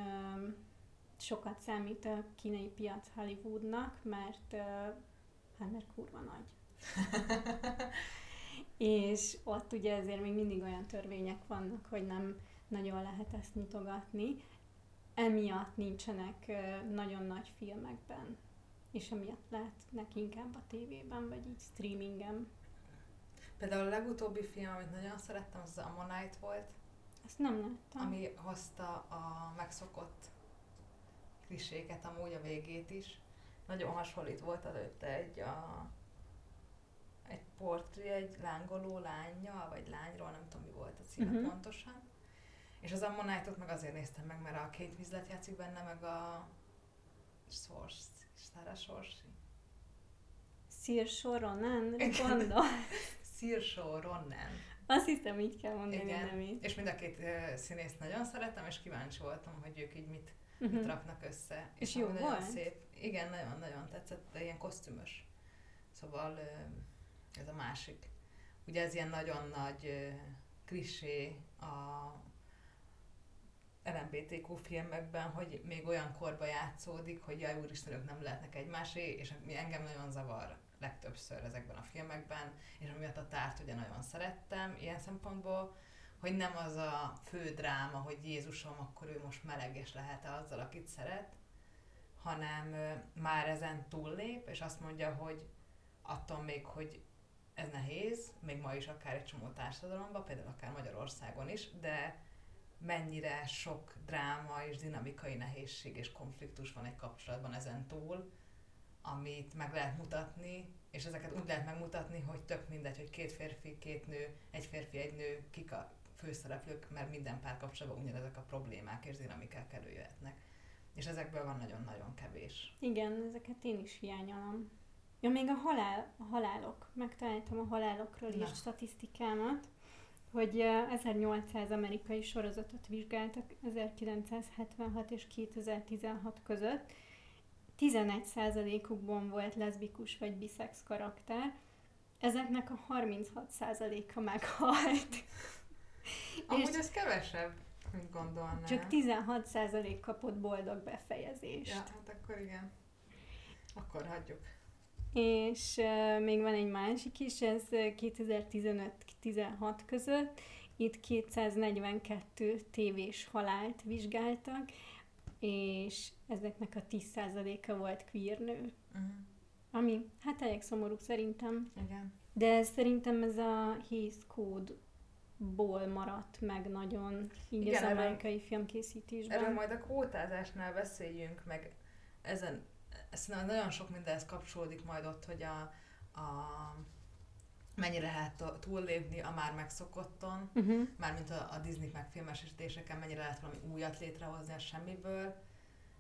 S2: sokat számít a kínai piac Hollywoodnak, mert hát mert kurva nagy. És ott ugye ezért még mindig olyan törvények vannak, hogy nem nagyon lehet ezt mutogatni. Emiatt nincsenek nagyon nagy filmekben, és emiatt lehetnek inkább a tévében, vagy így streamingen.
S1: Például a legutóbbi film, amit nagyon szerettem, az az Ammonite volt,
S2: Ezt nem láttam.
S1: ami hozta a megszokott kliséket, amúgy a végét is. Nagyon hasonlít volt előtte egy, a, egy portré, egy lángoló lányjal, vagy lányról, nem tudom mi volt a címe uh-huh. pontosan. És az Ammonite-ot meg azért néztem meg, mert a Kate Winslet játszik benne, meg a Source, Sarah Sorsi.
S2: Saoirse Ronan,
S1: Igen.
S2: gondol.
S1: Saoirse Ronan.
S2: Azt hiszem, így kell mondani
S1: Igen.
S2: a nevét.
S1: És mind a két ö, színészt nagyon szeretem, és kíváncsi voltam, hogy ők így mit
S2: Mhm.
S1: mit raknak össze.
S2: És
S1: ami
S2: jó
S1: nagyon
S2: volt?
S1: szép. Igen, nagyon-nagyon tetszett, de ilyen kosztümös. Szóval ö, ez a másik. Ugye ez ilyen nagyon nagy ö, klisé a LMBTQ filmekben, hogy még olyan korba játszódik, hogy jaj úristen, ők nem lehetnek egymásé, és ami engem nagyon zavar legtöbbször ezekben a filmekben, és amiatt a tárt ugye nagyon szerettem ilyen szempontból, hogy nem az a fő dráma, hogy Jézusom, akkor ő most meleg és lehet-e azzal, akit szeret, hanem már ezen túllép, és azt mondja, hogy attól még, hogy ez nehéz, még ma is akár egy csomó társadalomban, például akár Magyarországon is, de mennyire sok dráma és dinamikai nehézség és konfliktus van egy kapcsolatban ezen túl, amit meg lehet mutatni, és ezeket úgy lehet megmutatni, hogy tök mindegy, hogy két férfi, két nő, egy férfi, egy nő, kik a főszereplők, mert minden párkapcsolatban ugyanezek a problémák és dinamikák előjöhetnek. És ezekből van nagyon-nagyon kevés.
S2: Igen, ezeket én is hiányolom. Ja, még a, halál, a halálok. Megtaláltam a halálokról
S1: Na.
S2: írt statisztikámat, hogy eh, 1800 amerikai sorozatot vizsgáltak 1976 és 2016 között. 11%-ukban volt leszbikus vagy biszex karakter. Ezeknek a 36%-a meghalt.
S1: Amúgy ez kevesebb, mint gondolnám.
S2: Csak 16% kapott boldog befejezést.
S1: Ja, hát akkor igen. Akkor hagyjuk.
S2: És még van egy másik is, ez uh, 2015-16 között. Itt 242 tévés halált vizsgáltak, és ezeknek a 10%-a volt queer nő.
S1: Uh-huh.
S2: Ami hát elég szomorú szerintem.
S1: Igen.
S2: De ez szerintem ez a Hays Code-ból maradt meg nagyon így
S1: Igen,
S2: az
S1: erről-
S2: amerikai filmkészítésben.
S1: Erről majd a kvótázásnál beszéljünk, meg ezen, szerintem nagyon sok mindenhez kapcsolódik majd ott, hogy a, a mennyire lehet túllépni a már megszokotton,
S2: Uh-huh.
S1: mármint a, a Disney meg filmesítéseken, mennyire lehet valami újat létrehozni a semmiből,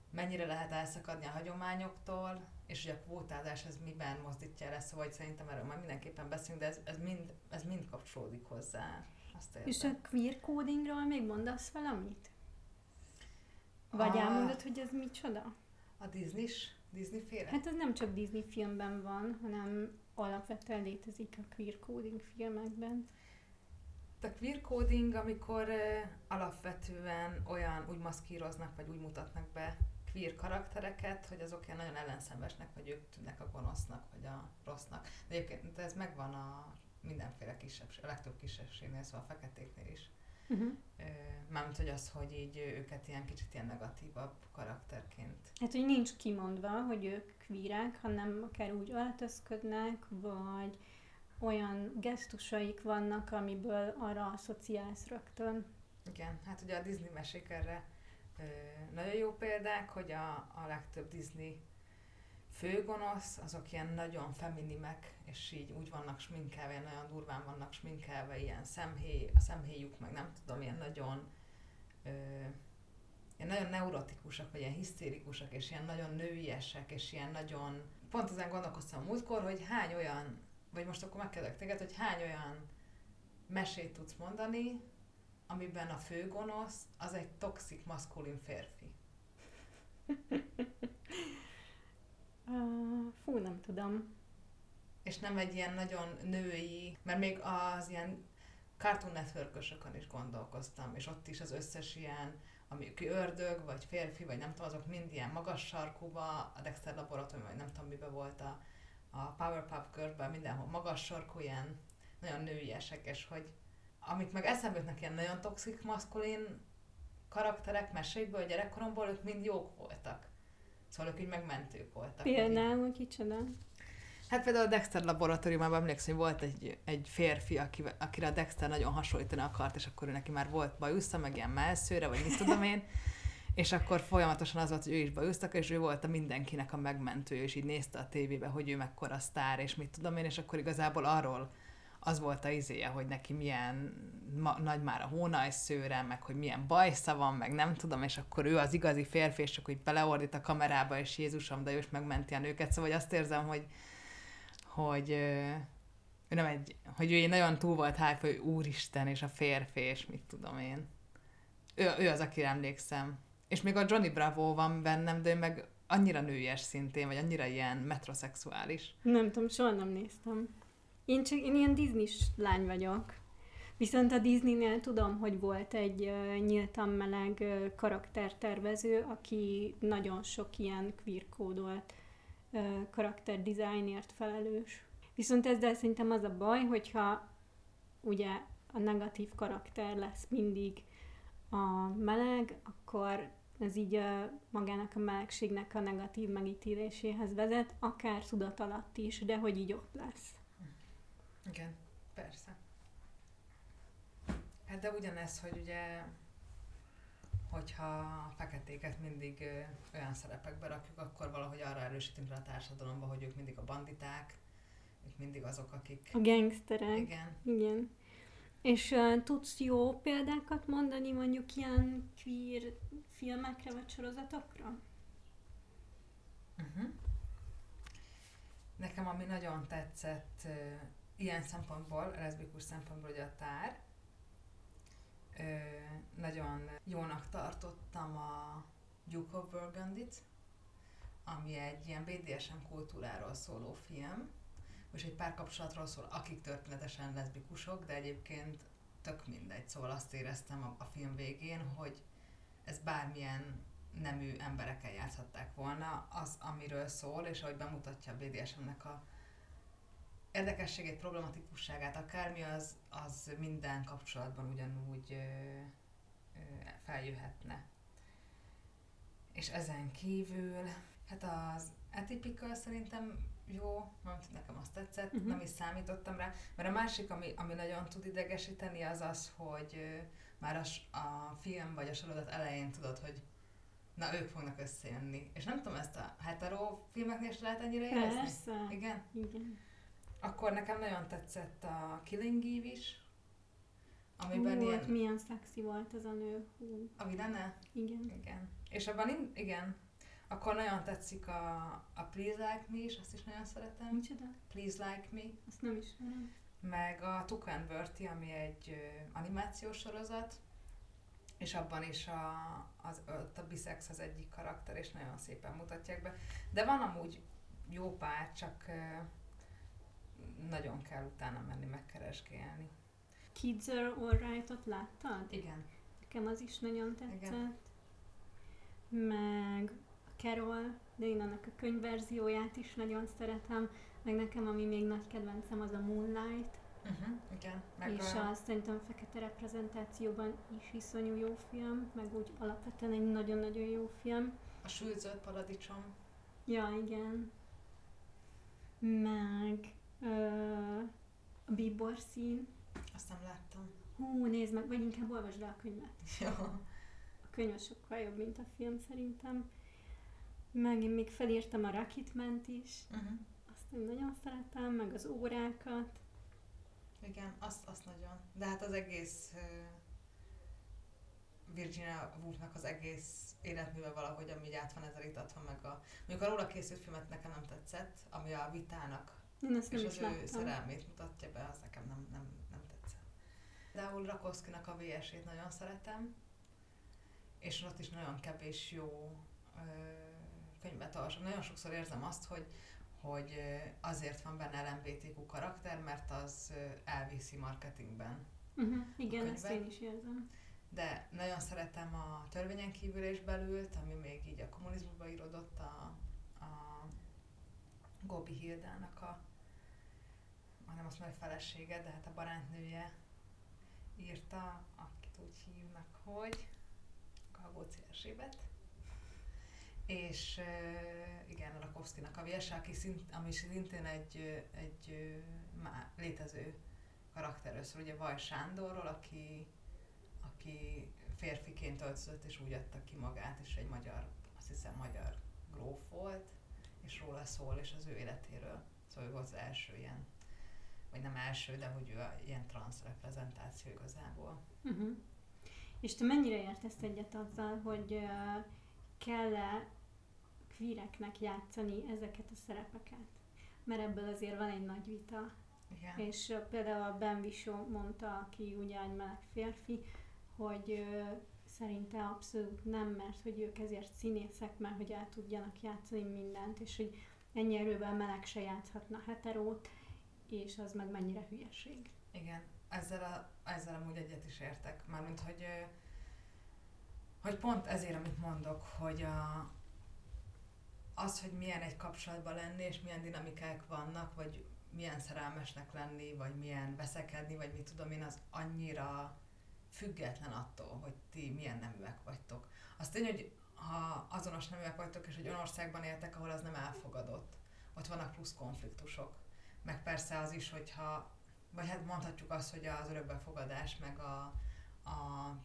S1: mennyire lehet elszakadni a hagyományoktól, és hogy a kvótázás ez miben mozdítja el ezt, szóval szerintem erről majd mindenképpen beszélünk, de ez, ez, mind, ez mind kapcsolódik hozzá. Azt
S2: És a queer codingról még mondasz valamit? Vagy
S1: A-
S2: elmondod, hogy ez micsoda?
S1: A Disney-s, Disney féle?
S2: Hát ez nem csak Disney filmben van, hanem alapvetően létezik a queer coding filmekben.
S1: A queer coding, amikor uh, alapvetően olyan úgy maszkíroznak, vagy úgy mutatnak be queer karaktereket, hogy azok ilyen nagyon ellenszenvesnek, vagy ők tűnnek a gonosznak, vagy a rossznak. De egyébként ez megvan a mindenféle kisebbség, a legtöbb kisebbségnél, szóval a feketéknél is. Uh-huh. Mármint, hogy az, hogy így őket ilyen kicsit ilyen negatívabb karakterként.
S2: Hát, hogy nincs kimondva, hogy ők kvírák, hanem akár úgy öltözködnek, vagy olyan gesztusaik vannak, amiből arra asszociálsz rögtön.
S1: Igen, hát ugye a Disney mesék erre ö, nagyon jó példák, hogy a, a legtöbb Disney főgonosz, azok ilyen nagyon feminimek, és így úgy vannak sminkelve, ilyen nagyon durván vannak sminkelve, ilyen szemhéj, a szemhéjuk meg nem tudom, ilyen nagyon ö, ilyen nagyon neurotikusak, vagy ilyen hisztérikusak, és ilyen nagyon nőiesek, és ilyen nagyon... Pont ezen gondolkoztam múltkor, hogy hány olyan, vagy most akkor megkérdek téged, hogy hány olyan mesét tudsz mondani, amiben a főgonosz az egy toxik, maszkulin férfi.
S2: Uh, fú, nem tudom.
S1: És nem egy ilyen nagyon női, mert még az ilyen Cartoon network is gondolkoztam, és ott is az összes ilyen, ami ördög, vagy férfi, vagy nem tudom, azok mind ilyen magas sarkúba, a Dexter Laboratórium, vagy nem tudom, miben volt a, a Powerpuff körben, mindenhol magas sarkú, ilyen nagyon nőiesek, és hogy amik meg eszembe jutnak ilyen nagyon toxik, maszkulin karakterek mesékből, gyerekkoromból, ők mind jók voltak. Szóval ők így megmentők voltak.
S2: Például kicsoda?
S1: Hát például a Dexter laboratóriumában emlékszem, hogy volt egy, egy férfi, aki, akire a Dexter nagyon hasonlítani akart, és akkor ő neki már volt bajusza, meg ilyen melszőre, vagy mit tudom én, és akkor folyamatosan az volt, hogy ő is bajusztak, és ő volt a mindenkinek a megmentő, és így nézte a tévébe, hogy ő mekkora sztár, és mit tudom én, és akkor igazából arról az volt a izéje, hogy neki milyen ma, nagy már a hónajszőre, meg hogy milyen bajsza van, meg nem tudom, és akkor ő az igazi férfi, és csak hogy beleordít a kamerába, és Jézusom, de ő is megmenti a nőket, szóval azt érzem, hogy hogy ő nem egy, hogy ő nagyon túl volt hype, hogy úristen, és a férfi, és mit tudom én. Ő, ő az, akire emlékszem. És még a Johnny Bravo van bennem, de ő meg annyira nőies szintén, vagy annyira ilyen metrosexuális.
S2: Nem tudom, soha nem néztem. Én csak én ilyen disney lány vagyok. Viszont a Disney-nél tudom, hogy volt egy uh, nyíltan meleg karaktertervező, aki nagyon sok ilyen queer kódolt uh, karakterdizájnért felelős. Viszont ezzel szerintem az a baj, hogyha ugye a negatív karakter lesz mindig a meleg, akkor ez így a, magának a melegségnek a negatív megítéléséhez vezet, akár tudat alatt is, de hogy így ott lesz.
S1: Igen, persze. Hát de ugyanez, hogy ugye, hogyha a feketéket mindig olyan szerepekbe rakjuk, akkor valahogy arra erősítünk rá a társadalomba, hogy ők mindig a banditák, ők mindig azok, akik...
S2: A gangsterek.
S1: Igen.
S2: Igen. És uh, tudsz jó példákat mondani mondjuk ilyen queer filmekre vagy sorozatokra?
S1: Uh-huh. Nekem ami nagyon tetszett, ilyen szempontból, leszbikus szempontból, hogy a tár, ö, nagyon jónak tartottam a Duke of burgundy ami egy ilyen BDSM kultúráról szóló film, és egy párkapcsolatról szól, akik történetesen leszbikusok, de egyébként tök mindegy. Szóval azt éreztem a, a film végén, hogy ez bármilyen nemű emberekkel játszhatták volna, az, amiről szól, és ahogy bemutatja a BDSM-nek a érdekességét, problematikusságát, akármi, az, az minden kapcsolatban ugyanúgy ö, ö, feljöhetne. És ezen kívül, hát az Atypical szerintem jó, mert nekem azt tetszett, uh-huh. nem is számítottam rá, mert a másik, ami, ami nagyon tud idegesíteni, az az, hogy ö, már a, a film vagy a sorozat elején tudod, hogy na ők fognak összejönni. És nem tudom, ezt a hetero filmeknél is lehet ennyire érezni?
S2: Persze.
S1: Igen?
S2: Igen.
S1: Akkor nekem nagyon tetszett a Killing Eve is, amiben
S2: Hú,
S1: ilyen...
S2: milyen szexi volt az a nő. Hú.
S1: A Vilene?
S2: Igen.
S1: Igen. És abban, in... igen. Akkor nagyon tetszik a, a Please Like Me is, azt is nagyon szeretem.
S2: Micsoda?
S1: Please Like Me.
S2: Azt nem ismerem.
S1: Meg a Tuca and Bertie, ami egy ö, animációs sorozat, és abban is a, az, a bisex az egyik karakter, és nagyon szépen mutatják be. De van amúgy jó pár, csak nagyon kell utána menni, megkeresgélni.
S2: Kids are alright-ot láttad?
S1: Igen.
S2: Nekem az is nagyon tetszett.
S1: Igen.
S2: Meg a Carol, de én annak a könyvverzióját is nagyon szeretem, meg nekem, ami még nagy kedvencem, az a Moonlight,
S1: Uh-huh, igen. Meg
S2: és
S1: a...
S2: a, szerintem fekete reprezentációban is iszonyú jó film, meg úgy alapvetően egy nagyon-nagyon jó film.
S1: A sült zöld paradicsom.
S2: Ja, igen. Meg a bíbor szín.
S1: Azt nem láttam.
S2: Hú, nézd meg, vagy inkább olvasd el a könyvet.
S1: Jó.
S2: A könyv sokkal jobb, mint a film szerintem. Meg én még felírtam a Rocketment is.
S1: Uh-huh.
S2: Azt én nagyon szeretem, meg az órákat.
S1: Igen, azt, azt nagyon. De hát az egész Virginia Woolfnak az egész életműve valahogy, ami így át van ezzel itatva, meg a... Mondjuk a róla készült filmet nekem nem tetszett, ami a vitának
S2: Én ezt nem
S1: és
S2: is
S1: az ő
S2: láttam.
S1: szerelmét mutatja be, az nekem nem, nem, nem tetszett. Például Rakowskinak a VS-ét nagyon szeretem, és ott is nagyon kevés jó ö, könyvet olvasom. Nagyon sokszor érzem azt, hogy, hogy azért van benne LMBTQ karakter, mert az elviszi marketingben.
S2: Uh-huh. Igen, ezt én is érzem.
S1: De nagyon szeretem a törvényen kívül és belült, ami még így a kommunizmusba írodott a, a Gobi Hildának a nem azt mondja, felesége, de hát a barátnője írta, akit úgy hívnak, hogy Galgóci Erzsébet. És igen, a Rakowskinak a Viesa, aki szint, ami szintén egy, egy ö, má, létező karakterről szól, ugye Vaj Sándorról, aki, aki férfiként öltözött, és úgy adta ki magát, és egy magyar, azt hiszem magyar gróf volt, és róla szól, és az ő életéről. Szóval ő volt az első ilyen, vagy nem első, de hogy ő a, ilyen transz reprezentáció igazából.
S2: Uh-huh. És te mennyire értesz egyet azzal, hogy uh, kell-e kvíreknek játszani ezeket a szerepeket? Mert ebből azért van egy nagy vita.
S1: Igen.
S2: És uh, például a Ben Whishaw mondta, aki ugye egy meleg férfi, hogy uh, szerinte abszolút nem, mert hogy ők ezért színészek, mert hogy el tudjanak játszani mindent, és hogy ennyi erővel meleg se játszhatna heterót, és az meg mennyire hülyeség.
S1: Igen, ezzel, a, ezzel amúgy egyet is értek. Mármint, hogy, hogy pont ezért, amit mondok, hogy a, az, hogy milyen egy kapcsolatban lenni, és milyen dinamikák vannak, vagy milyen szerelmesnek lenni, vagy milyen veszekedni, vagy mit tudom én, az annyira független attól, hogy ti milyen neműek vagytok. Az tény, hogy ha azonos neműek vagytok, és egy olyan országban éltek, ahol az nem elfogadott, ott vannak plusz konfliktusok. Meg persze az is, hogyha, vagy hát mondhatjuk azt, hogy az örökbefogadás, meg a, a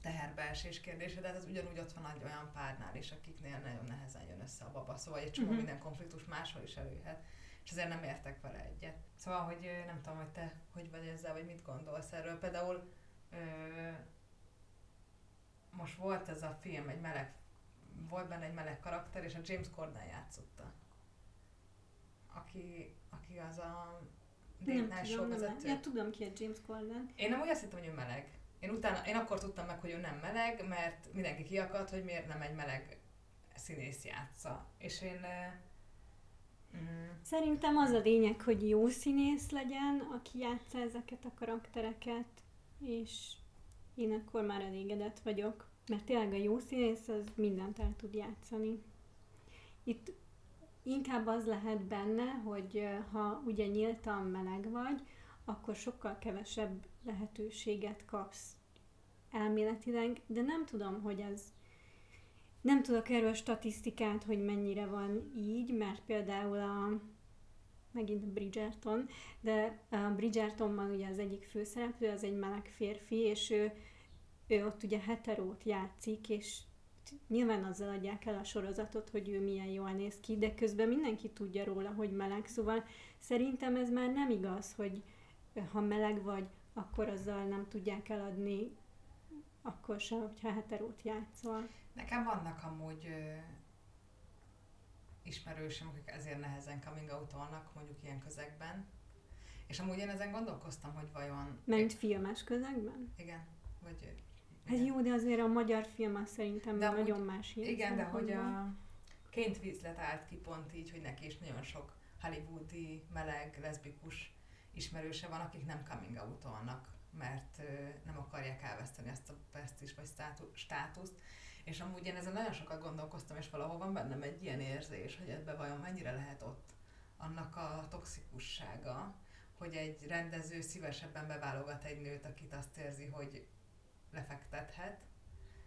S1: teherbeesés kérdése, de hát ez ugyanúgy ott van egy olyan párnál is, akiknél nagyon nehezen jön össze a baba, szóval egy csomó
S2: Mhm.
S1: minden konfliktus máshol is előhet, és ezért nem értek vele egyet. Szóval, hogy nem tudom, hogy te hogy vagy ezzel, vagy mit gondolsz erről. Például ö, most volt ez a film, egy meleg, volt benne egy meleg karakter, és a James Corden játszotta. Aki, aki az a Date
S2: Nem
S1: Night Show vezető.
S2: ja, tudom ki a James Corden.
S1: Én nem úgy azt hittem, hogy ő meleg. Én, utána, én akkor tudtam meg, hogy ő nem meleg, mert mindenki kiakadt, hogy miért nem egy meleg színész játsza. És én... Mm,
S2: Szerintem az a lényeg, hogy jó színész legyen, aki játsza ezeket a karaktereket, és én akkor már elégedett vagyok. Mert tényleg a jó színész az mindent el tud játszani. Itt inkább az lehet benne, hogy ha ugye nyíltan meleg vagy, akkor sokkal kevesebb lehetőséget kapsz elméletileg, de nem tudom, hogy ez nem tudok erről statisztikát, hogy mennyire van így, mert például a megint Bridgerton, de a Bridgertonban ugye az egyik főszereplő, az egy meleg férfi, és ő, ő ott ugye heterót játszik, és nyilván azzal adják el a sorozatot, hogy ő milyen jól néz ki, de közben mindenki tudja róla, hogy meleg, szóval szerintem ez már nem igaz, hogy ha meleg vagy, akkor azzal nem tudják eladni, akkor sem, hogyha heterót játszol.
S1: Nekem vannak amúgy ö, ismerősöm, akik ezért nehezen coming out mondjuk ilyen közegben. És amúgy én ezen gondolkoztam, hogy vajon...
S2: Mert filmes közegben?
S1: Igen, vagy...
S2: Hát jó, de azért a magyar film az szerintem
S1: De amúgy-
S2: nagyon más ilyen
S1: Igen, de hogy a Kate Winslet állt ki pont így, hogy neki is nagyon sok hollywoodi, meleg, leszbikus ismerőse van, akik nem coming out mert nem akarják elveszteni ezt a presztis vagy státu- státuszt. És amúgy én ezen nagyon sokat gondolkoztam, és valahol van bennem egy ilyen érzés, hogy ebbe vajon mennyire lehet ott annak a toxikussága, hogy egy rendező szívesebben beválogat egy nőt, akit azt érzi, hogy lefektethet,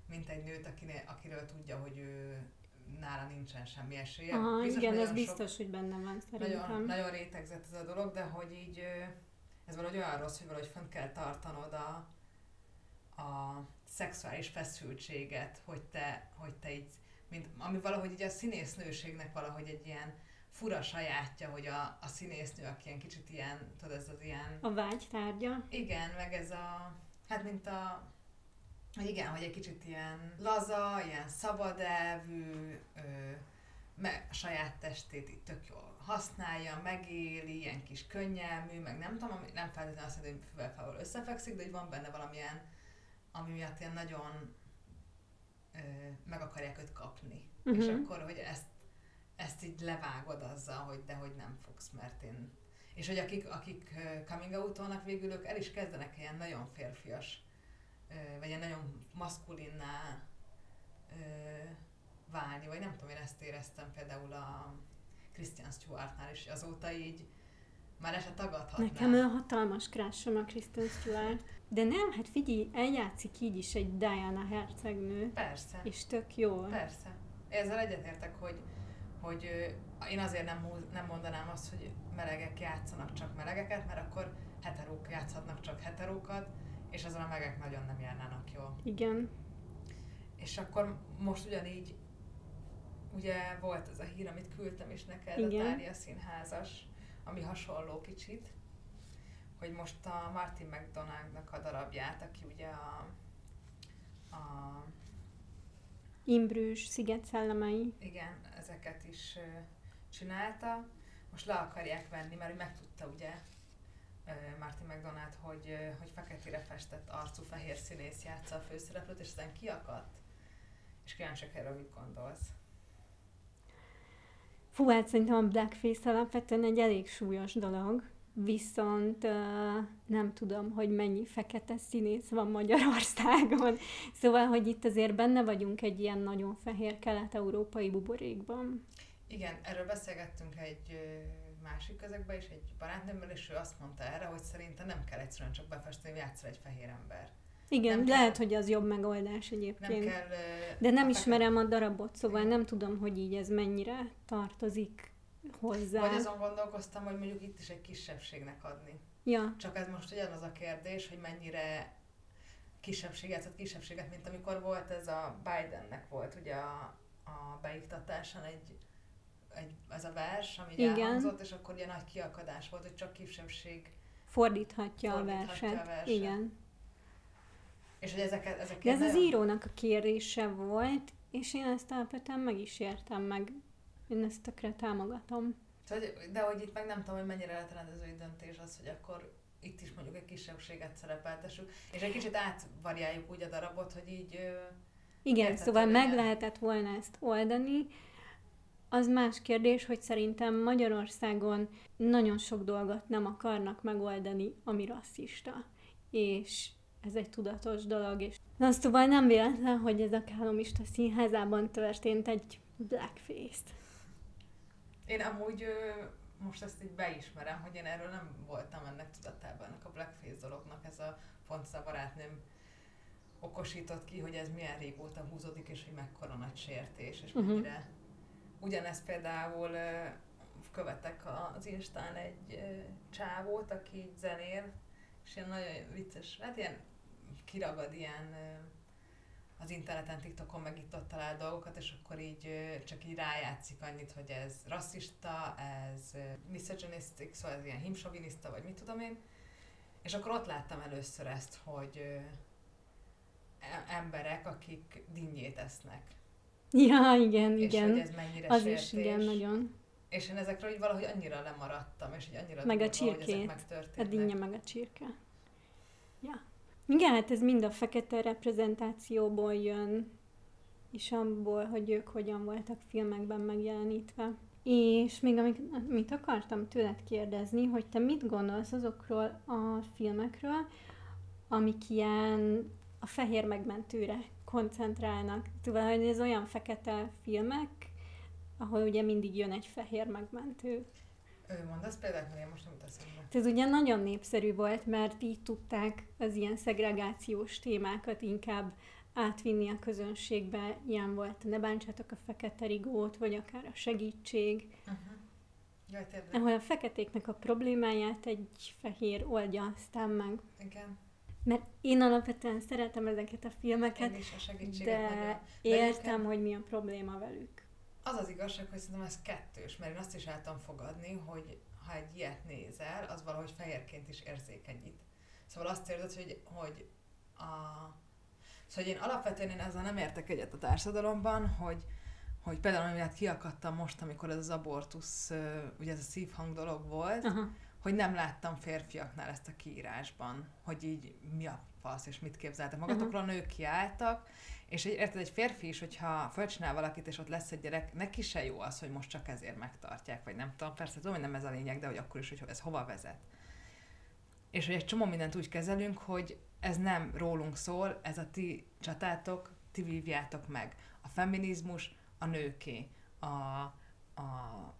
S1: mint egy nőt, akinél, akiről tudja, hogy ő nála nincsen semmi esélye.
S2: Aha, igen, ez biztos, hogy benne van
S1: szerintem. Nagyon, nagyon rétegzett ez a dolog, de hogy így ez valahogy olyan rossz, hogy valahogy fent kell tartanod a, a szexuális feszültséget, hogy te, hogy te így, mint, ami valahogy így a színésznőségnek valahogy egy ilyen fura sajátja, hogy a, a színésznő, aki ilyen kicsit ilyen, tudod, ez az ilyen...
S2: A vágy tárgya.
S1: Igen, meg ez a, hát mint a, igen, hogy egy kicsit ilyen laza, ilyen szabadelvű, ö, me, saját testét itt tök jól használja, megéli, ilyen kis könnyelmű, meg nem tudom, nem feltétlenül azt mondja, hogy füvelfával összefekszik, de hogy van benne valamilyen, ami miatt ilyen nagyon ö, meg akarják őt kapni. Uh-huh. És akkor, hogy ezt, ezt így levágod azzal, hogy de hogy nem fogsz, mert én... És hogy akik, akik coming out végül ők el is kezdenek ilyen nagyon férfias, vagy ilyen nagyon maszkulinná válni, vagy nem tudom, én ezt éreztem például a Christian Stewartnál is, azóta így már ezt tagadhatná.
S2: Nekem olyan hatalmas krásom a Kristen Stewart. De nem, hát figyelj, eljátszik így is egy Diana hercegnő.
S1: Persze.
S2: És tök jó.
S1: Persze. Ezzel egyetértek, hogy, hogy én azért nem, nem mondanám azt, hogy melegek játszanak csak melegeket, mert akkor heterók játszhatnak csak heterókat, és azon a megek nagyon nem járnának jól.
S2: Igen.
S1: És akkor most ugyanígy ugye volt az a hír, amit küldtem is neked, Igen. a Tália színházas, ami hasonló kicsit, hogy most a Martin McDonaldnak a darabját, aki ugye a, a
S2: Imbrűs, Sziget szellemei.
S1: Igen, ezeket is csinálta. Most le akarják venni, mert megtudta ugye Martin McDonald, hogy, hogy feketére festett arcú fehér színész játsza a főszereplőt, és ezen kiakadt. És kíváncsiak erről mit gondolsz?
S2: Fú, hát szerintem a blackface alapvetően egy elég súlyos dolog, viszont uh, nem tudom, hogy mennyi fekete színész van Magyarországon. Szóval, hogy itt azért benne vagyunk egy ilyen nagyon fehér kelet-európai buborékban.
S1: Igen, erről beszélgettünk egy másik közegben is, egy barátnőmmel, és ő azt mondta erre, hogy szerintem nem kell egyszerűen csak befesteni, játszol egy fehér ember.
S2: Igen, nem lehet, kell, hogy az jobb megoldás egyébként. Nem kell, De nem ismerem a darabot, szóval nem tudom, hogy így ez mennyire tartozik hozzá.
S1: Vagy azon gondolkoztam, hogy mondjuk itt is egy kisebbségnek adni.
S2: Ja.
S1: Csak ez most ugyanaz a kérdés, hogy mennyire kisebbséget, tehát kisebbséget, mint amikor volt ez a Bidennek volt ugye a, a beiktatáson egy, egy, ez a vers, ami Igen. elhangzott, és akkor ilyen nagy kiakadás volt, hogy csak kisebbség
S2: fordíthatja, fordíthatja a verset. A verset. Igen.
S1: És hogy ezeket, ezeket
S2: De ez nagyon... az írónak a kérése volt, és én ezt alapvetően meg is értem, meg én ezt tökre támogatom.
S1: De hogy itt meg nem tudom, hogy mennyire lehet rendezői döntés az, hogy akkor itt is mondjuk egy kisebbséget szerepeltessük, és egy kicsit átvariáljuk úgy a darabot, hogy így...
S2: Igen, szóval meg lehetett volna ezt oldani. Az más kérdés, hogy szerintem Magyarországon nagyon sok dolgot nem akarnak megoldani, ami rasszista. És ez egy tudatos dolog, és na, szóval nem véletlen, hogy ez a Kálomista színházában történt egy blackface-t.
S1: Én amúgy most ezt így beismerem, hogy én erről nem voltam ennek tudatában, ennek a blackface dolognak, ez a pont a barátnőm okosított ki, hogy ez milyen régóta húzódik, és hogy mekkora nagy sértés, és uh-huh. Ugyanezt például követek az Instán egy csávót, aki zenél, és ilyen nagyon vicces, hát ilyen kiragad ilyen az interneten, TikTokon meg itt ott talál dolgokat, és akkor így csak így rájátszik annyit, hogy ez rasszista, ez misogynistic, szóval ez ilyen himsoviniszta, vagy mit tudom én. És akkor ott láttam először ezt, hogy e, emberek, akik dinnyét esznek.
S2: Ja, igen,
S1: és
S2: igen.
S1: hogy ez mennyire
S2: Az
S1: sértés.
S2: is, igen, nagyon.
S1: És én ezekről így valahogy annyira lemaradtam, és így annyira
S2: meg a csirkét. A dinnye meg a csirke. Ja. Igen, hát ez mind a fekete reprezentációból jön, és abból, hogy ők hogyan voltak filmekben megjelenítve. És még amit, amit akartam tőled kérdezni, hogy te mit gondolsz azokról a filmekről, amik ilyen a fehér megmentőre koncentrálnak. Tudod, hogy ez olyan fekete filmek, ahol ugye mindig jön egy fehér megmentő.
S1: Ő mondasz példát, mert én most nem teszem
S2: Ez ugye nagyon népszerű volt, mert így tudták az ilyen szegregációs témákat inkább átvinni a közönségbe. Ilyen volt, ne bántsátok a fekete rigót, vagy akár a segítség.
S1: Uh-huh. Jaj,
S2: ahol a feketéknek a problémáját egy fehér oldja aztán meg.
S1: Igen.
S2: Mert én alapvetően szeretem ezeket a filmeket,
S1: én is a
S2: de nagyon. értem, hogy mi a probléma velük.
S1: Az az igazság, hogy szerintem ez kettős, mert én azt is el tudom fogadni, hogy ha egy ilyet nézel, az valahogy fehérként is érzékenyít. Szóval azt érzed, hogy, hogy a... Szóval én alapvetően én ezzel nem értek egyet a társadalomban, hogy, hogy például amiatt kiakadtam most, amikor ez az abortusz, ugye ez a szívhang dolog volt, Aha. Hogy nem láttam férfiaknál ezt a kiírásban, hogy így mi a fasz, és mit képzeltek magatokról, uh-huh. nők kiálltak, és egy, érted, egy férfi is, hogyha fölcsinál valakit, és ott lesz egy gyerek, neki se jó az, hogy most csak ezért megtartják, vagy nem tudom, persze tudom, hogy nem ez a lényeg, de hogy akkor is, hogy ez hova vezet. És hogy egy csomó mindent úgy kezelünk, hogy ez nem rólunk szól, ez a ti csatátok, ti vívjátok meg. A feminizmus a nőké, a, a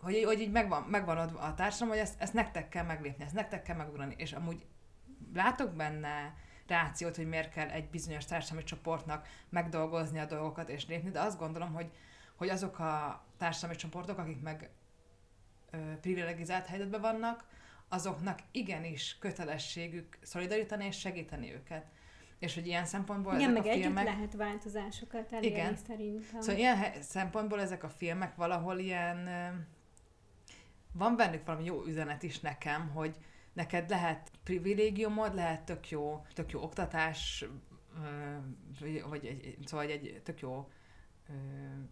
S1: hogy, hogy így megvan, megvan a társadalom, hogy ezt, ezt nektek kell meglépni, ezt nektek kell megugrani, és amúgy látok benne rációt, hogy miért kell egy bizonyos társadalmi csoportnak megdolgozni a dolgokat és lépni, de azt gondolom, hogy, hogy azok a társadalmi csoportok, akik meg ö, privilegizált helyzetben vannak, azoknak igenis kötelességük szolidarítani és segíteni őket. És hogy ilyen szempontból
S2: Igen, ezek meg a filmek... lehet változásokat elérni Igen. szerintem.
S1: Szóval ilyen szempontból ezek a filmek valahol ilyen... Van bennük valami jó üzenet is nekem, hogy neked lehet privilégiumod, lehet tök jó, tök jó oktatás, vagy egy, szóval egy tök jó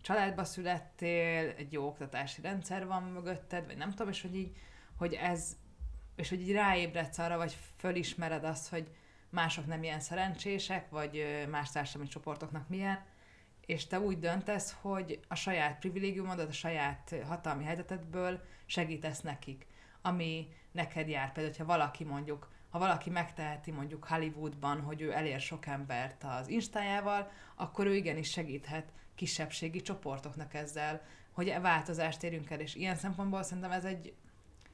S1: családba születtél, egy jó oktatási rendszer van mögötted, vagy nem tudom, és hogy így, hogy ez, és hogy így ráébredsz arra, vagy fölismered azt, hogy mások nem ilyen szerencsések, vagy más társadalmi csoportoknak milyen, és te úgy döntesz, hogy a saját privilégiumodat, a saját hatalmi helyzetedből segítesz nekik, ami neked jár. Például, ha valaki mondjuk, ha valaki megteheti mondjuk Hollywoodban, hogy ő elér sok embert az instájával, akkor ő igenis segíthet kisebbségi csoportoknak ezzel, hogy változást érjünk el, és ilyen szempontból szerintem ez egy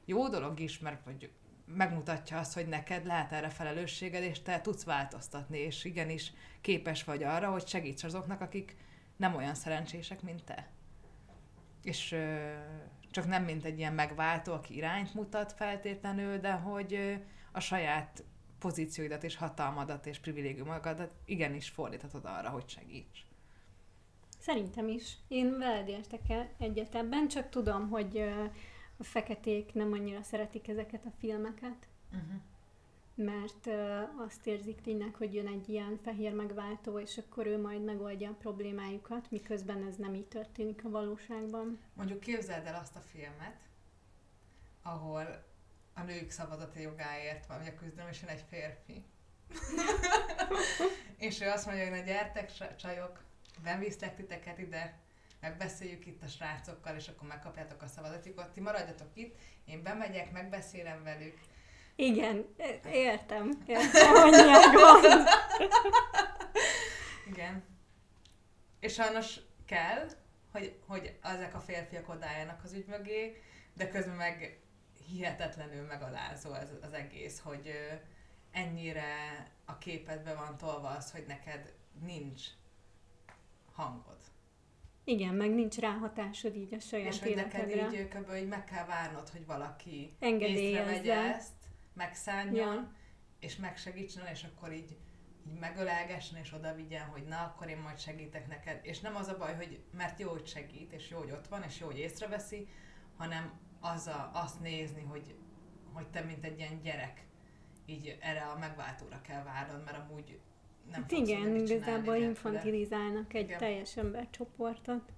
S1: jó dolog is, mert mondjuk megmutatja azt, hogy neked lehet erre felelősséged, és te tudsz változtatni, és igenis képes vagy arra, hogy segíts azoknak, akik nem olyan szerencsések, mint te. És ö, csak nem mint egy ilyen megváltó, aki irányt mutat feltétlenül, de hogy ö, a saját pozícióidat és hatalmadat és privilégiumokat igenis fordíthatod arra, hogy segíts.
S2: Szerintem is. Én veled értek el egyet ebben, csak tudom, hogy a feketék nem annyira szeretik ezeket a filmeket, uh-huh. Mert azt érzik tényleg, hogy jön egy ilyen fehér megváltó, és akkor ő majd megoldja a problémájukat, miközben ez nem így történik a valóságban.
S1: Mondjuk képzeld el azt a filmet, ahol a nők szavazati jogáért van, vagy a jön egy férfi. és ő azt mondja, hogy na gyertek, csajok, nem viszlek titeket ide, megbeszéljük itt a srácokkal, és akkor megkapjátok a szavazatjukat. Ti maradjatok itt, én bemegyek, megbeszélem velük.
S2: Igen, értem, értem, hogy.
S1: Igen. És sajnos kell, hogy, hogy ezek a férfiak odálljanak az ügy mögé, de közben meg hihetetlenül megalázó ez az egész, hogy ennyire a képedbe van tolva az, hogy neked nincs hangod.
S2: Igen, meg nincs ráhatásod így a saját És
S1: hogy neked így kb. hogy meg kell várnod, hogy valaki észrevegye ezt, megszánjon, ja. és megsegítsen, és akkor így, így megölelgessen, és oda vigyen, hogy na, akkor én majd segítek neked. És nem az a baj, hogy mert jó, hogy segít, és jó, hogy ott van, és jó, hogy észreveszi, hanem az a, azt nézni, hogy, hogy te, mint egy ilyen gyerek, így erre a megváltóra kell várnod, mert amúgy nem hát
S2: igen, igazából infantilizálnak egy igen. teljes embercsoportot.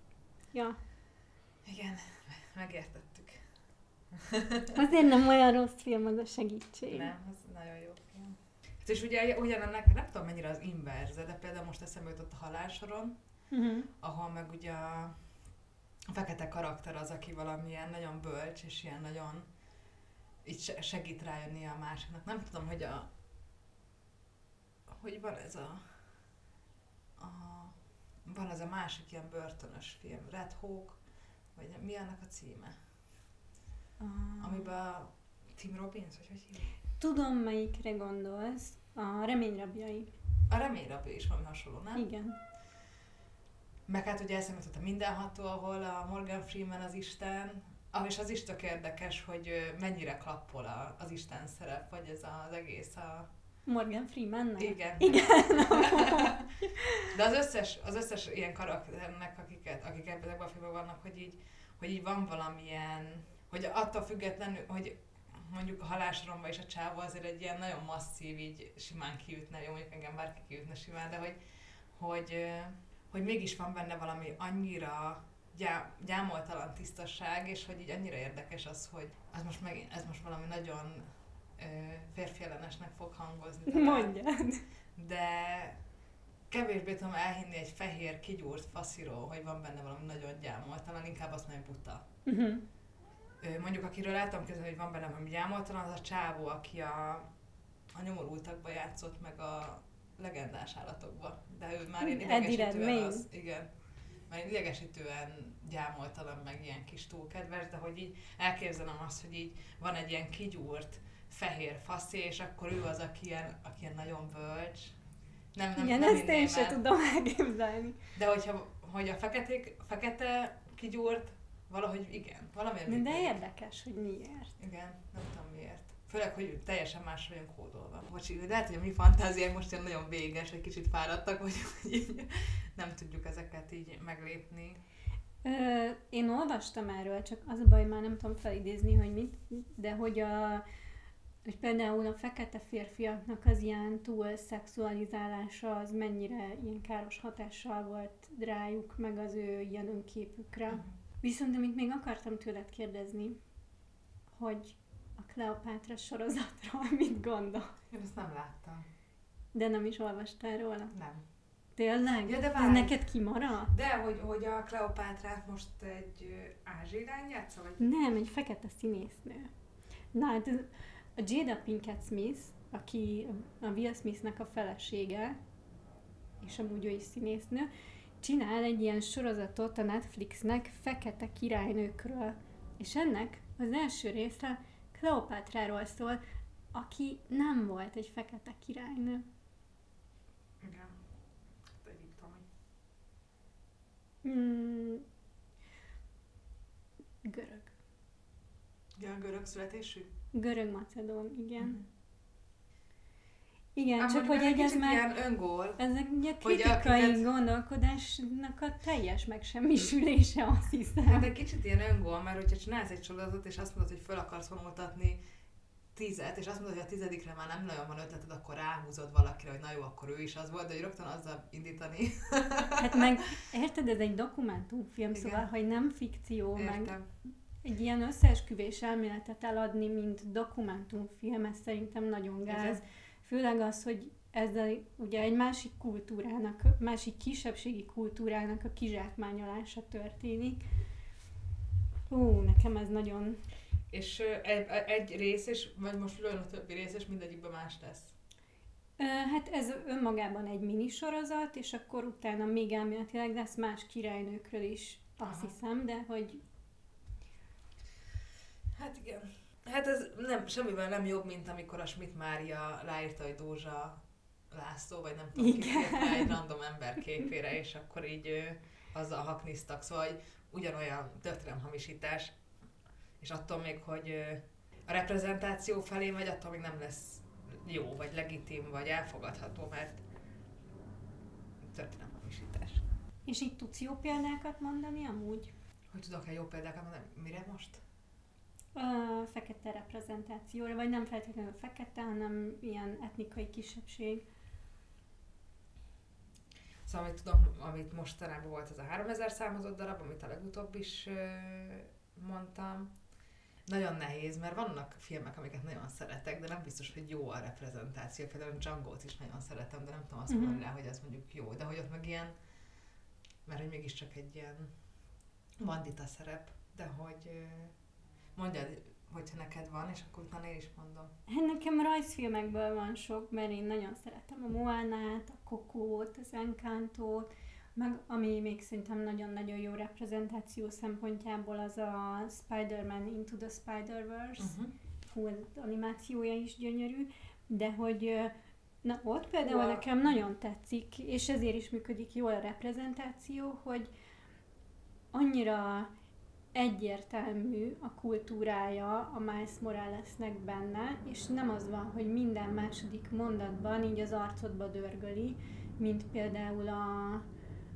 S2: Ja.
S1: Igen, megértettük.
S2: Azért nem olyan rossz film az a segítség.
S1: Nem, az nagyon jó film. Hát és ugye ugyanennek, nem tudom mennyire az inverze, de például most eszembe jutott a halálsoron, uh-huh. ahol meg ugye a, a fekete karakter az, aki valamilyen nagyon bölcs, és ilyen nagyon így segít rájönni a másiknak. Nem tudom, hogy a, hogy van ez a van az a másik ilyen börtönös film, Red Hawk, vagy mi annak a címe?
S2: Ah.
S1: Amiben Tim Robbins, vagy hogy hívják?
S2: Tudom, melyikre gondolsz. A reményrabjai.
S1: A reményrabja is valami hasonló, nem?
S2: Igen.
S1: Meg hát ugye eszembe a mindenható, ahol a Morgan Freeman az Isten, ah, és az is tök érdekes, hogy mennyire klappol a, az Isten szerep, vagy ez az egész a...
S2: Morgan Freeman
S1: Igen.
S2: Igen.
S1: De az összes, az összes ilyen karakternek, akiket, akik ebben a filmben vannak, hogy így, hogy így van valamilyen, hogy attól függetlenül, hogy mondjuk a halásromba is a csávó azért egy ilyen nagyon masszív, így simán kiütne, jó, mondjuk engem bárki kiütne simán, de hogy, hogy, hogy mégis van benne valami annyira gyá, gyámoltalan tisztaság, és hogy így annyira érdekes az, hogy ez most, meg, ez most valami nagyon ö, férfiellenesnek fog hangozni. talán
S2: Mondjad.
S1: de kevésbé tudom elhinni egy fehér, kigyúrt fasziról, hogy van benne valami nagyon gyámoltalan, inkább azt mondja, buta.
S2: Uh-huh.
S1: Mondjuk akiről láttam közben, hogy van benne valami gyámoltalan, az a csávó, aki a, a nyomorultakba játszott, meg a legendás állatokba. De ő már ilyen idegesítően az, igen. Már idegesítően gyámoltalan, meg ilyen kis túlkedves, de hogy így elképzelem azt, hogy így van egy ilyen kigyúrt, fehér faszi, és akkor ő az, aki ilyen, aki ilyen nagyon bölcs. Nem, nem,
S2: Igen,
S1: nem
S2: ezt én sem tudom elképzelni.
S1: De hogyha hogy a feketék, fekete kigyúrt, valahogy igen, valamiért
S2: De
S1: működik.
S2: érdekes, hogy miért.
S1: Igen, nem tudom miért. Főleg, hogy teljesen más vagyunk kódolva. Bocsi, de lehet, hogy a mi fantáziánk most ilyen nagyon véges, egy kicsit fáradtak vagyunk, hogy így nem tudjuk ezeket így meglépni.
S2: Ö, én olvastam erről, csak az a baj, már nem tudom felidézni, hogy mit, de hogy a hogy például a fekete férfiaknak az ilyen túl szexualizálása az mennyire ilyen káros hatással volt rájuk, meg az ő ilyen önképükre. Viszont amit még akartam tőled kérdezni, hogy a Kleopátra sorozatról mit gondol?
S1: Én ezt nem láttam.
S2: De nem is olvastál róla?
S1: Nem.
S2: Tényleg?
S1: Ja, de
S2: Ez
S1: várj.
S2: neked kimaradt?
S1: De hogy, hogy a Kleopátrát most egy lány játsza, vagy?
S2: Nem, egy fekete színésznő. Na hát ez- a Jada Pinkett Smith, aki a Will Smithnek a felesége, és amúgy ő is színésznő, csinál egy ilyen sorozatot a Netflixnek fekete királynőkről. És ennek az első része Kleopátráról szól, aki nem volt egy fekete királynő.
S1: Igen. Hát Egyiptomi.
S2: Mm, görög.
S1: Ja, görög születésű?
S2: Görög-macedón, igen.
S1: Mhm.
S2: Igen,
S1: Amúgy
S2: csak hogy
S1: meg
S2: egy ez már...
S1: ilyen öngól.
S2: Ezek ugye kritikai
S1: akiket-
S2: gondolkodásnak a teljes megsemmisülése, azt hiszem.
S1: Hát egy kicsit ilyen öngól, mert hogyha csinálsz egy sorozatot, és azt mondod, hogy föl akarsz vonultatni tízet, és azt mondod, hogy a tizedikre már nem nagyon van ötleted, akkor ráhúzod valakire, hogy na jó, akkor ő is az volt, de hogy rögtön azzal indítani.
S2: Hát meg, érted, ez egy dokumentumfilm,
S1: Igen.
S2: szóval, hogy nem fikció, meg
S1: Értem.
S2: egy ilyen összeesküvés elméletet eladni, mint dokumentumfilm, ez szerintem nagyon gáz.
S1: Igen.
S2: Főleg az, hogy ezzel ugye egy másik kultúrának, másik kisebbségi kultúrának a kizsákmányolása történik. Ó, nekem ez nagyon
S1: És ö, egy, egy rész, és vagy most lőn a többi rész, és mindegyikben más lesz.
S2: Hát ez önmagában egy minisorozat, és akkor utána még elméletileg lesz más királynőkről is, azt
S1: Aha.
S2: hiszem, de hogy
S1: Hát igen. Hát ez nem, semmivel nem jobb, mint amikor a Schmidt Mária ráírta, hogy Dózsa László, vagy nem tudom, ki egy random ember képére, és akkor így ö, azzal hakniztak. Szóval hogy ugyanolyan történelemhamisítás, és attól még, hogy a reprezentáció felé megy, attól még nem lesz jó, vagy legitim, vagy elfogadható, mert történelemhamisítás.
S2: És így tudsz jó példákat mondani amúgy?
S1: Hogy tudok-e jó példákat mondani? Mire most?
S2: A fekete reprezentációra, vagy nem feltétlenül fekete, hanem ilyen etnikai kisebbség.
S1: Szóval, amit tudom, amit mostanában volt, az a 3000 számozott darab, amit a legutóbb is mondtam. Nagyon nehéz, mert vannak filmek, amiket nagyon szeretek, de nem biztos, hogy jó a reprezentáció. Például a Django-t is nagyon szeretem, de nem tudom azt mondani rá, hogy ez mondjuk jó. De hogy ott meg ilyen, mert hogy mégiscsak egy ilyen bandita szerep, de hogy mondjad, hogyha neked van, és akkor utána én is mondom.
S2: Hát nekem rajzfilmekből van sok, mert én nagyon szeretem a Moánát, a Kokót, az Encantót, Meg ami még szerintem nagyon-nagyon jó reprezentáció szempontjából az a Spider-Man Into the Spider-Verse. Uh-huh. Hú, az animációja is gyönyörű, de hogy na ott például wow. nekem nagyon tetszik, és ezért is működik jól a reprezentáció, hogy annyira egyértelmű a kultúrája a Miles Moralesnek benne, és nem az van, hogy minden második mondatban így az arcodba dörgöli, mint például a,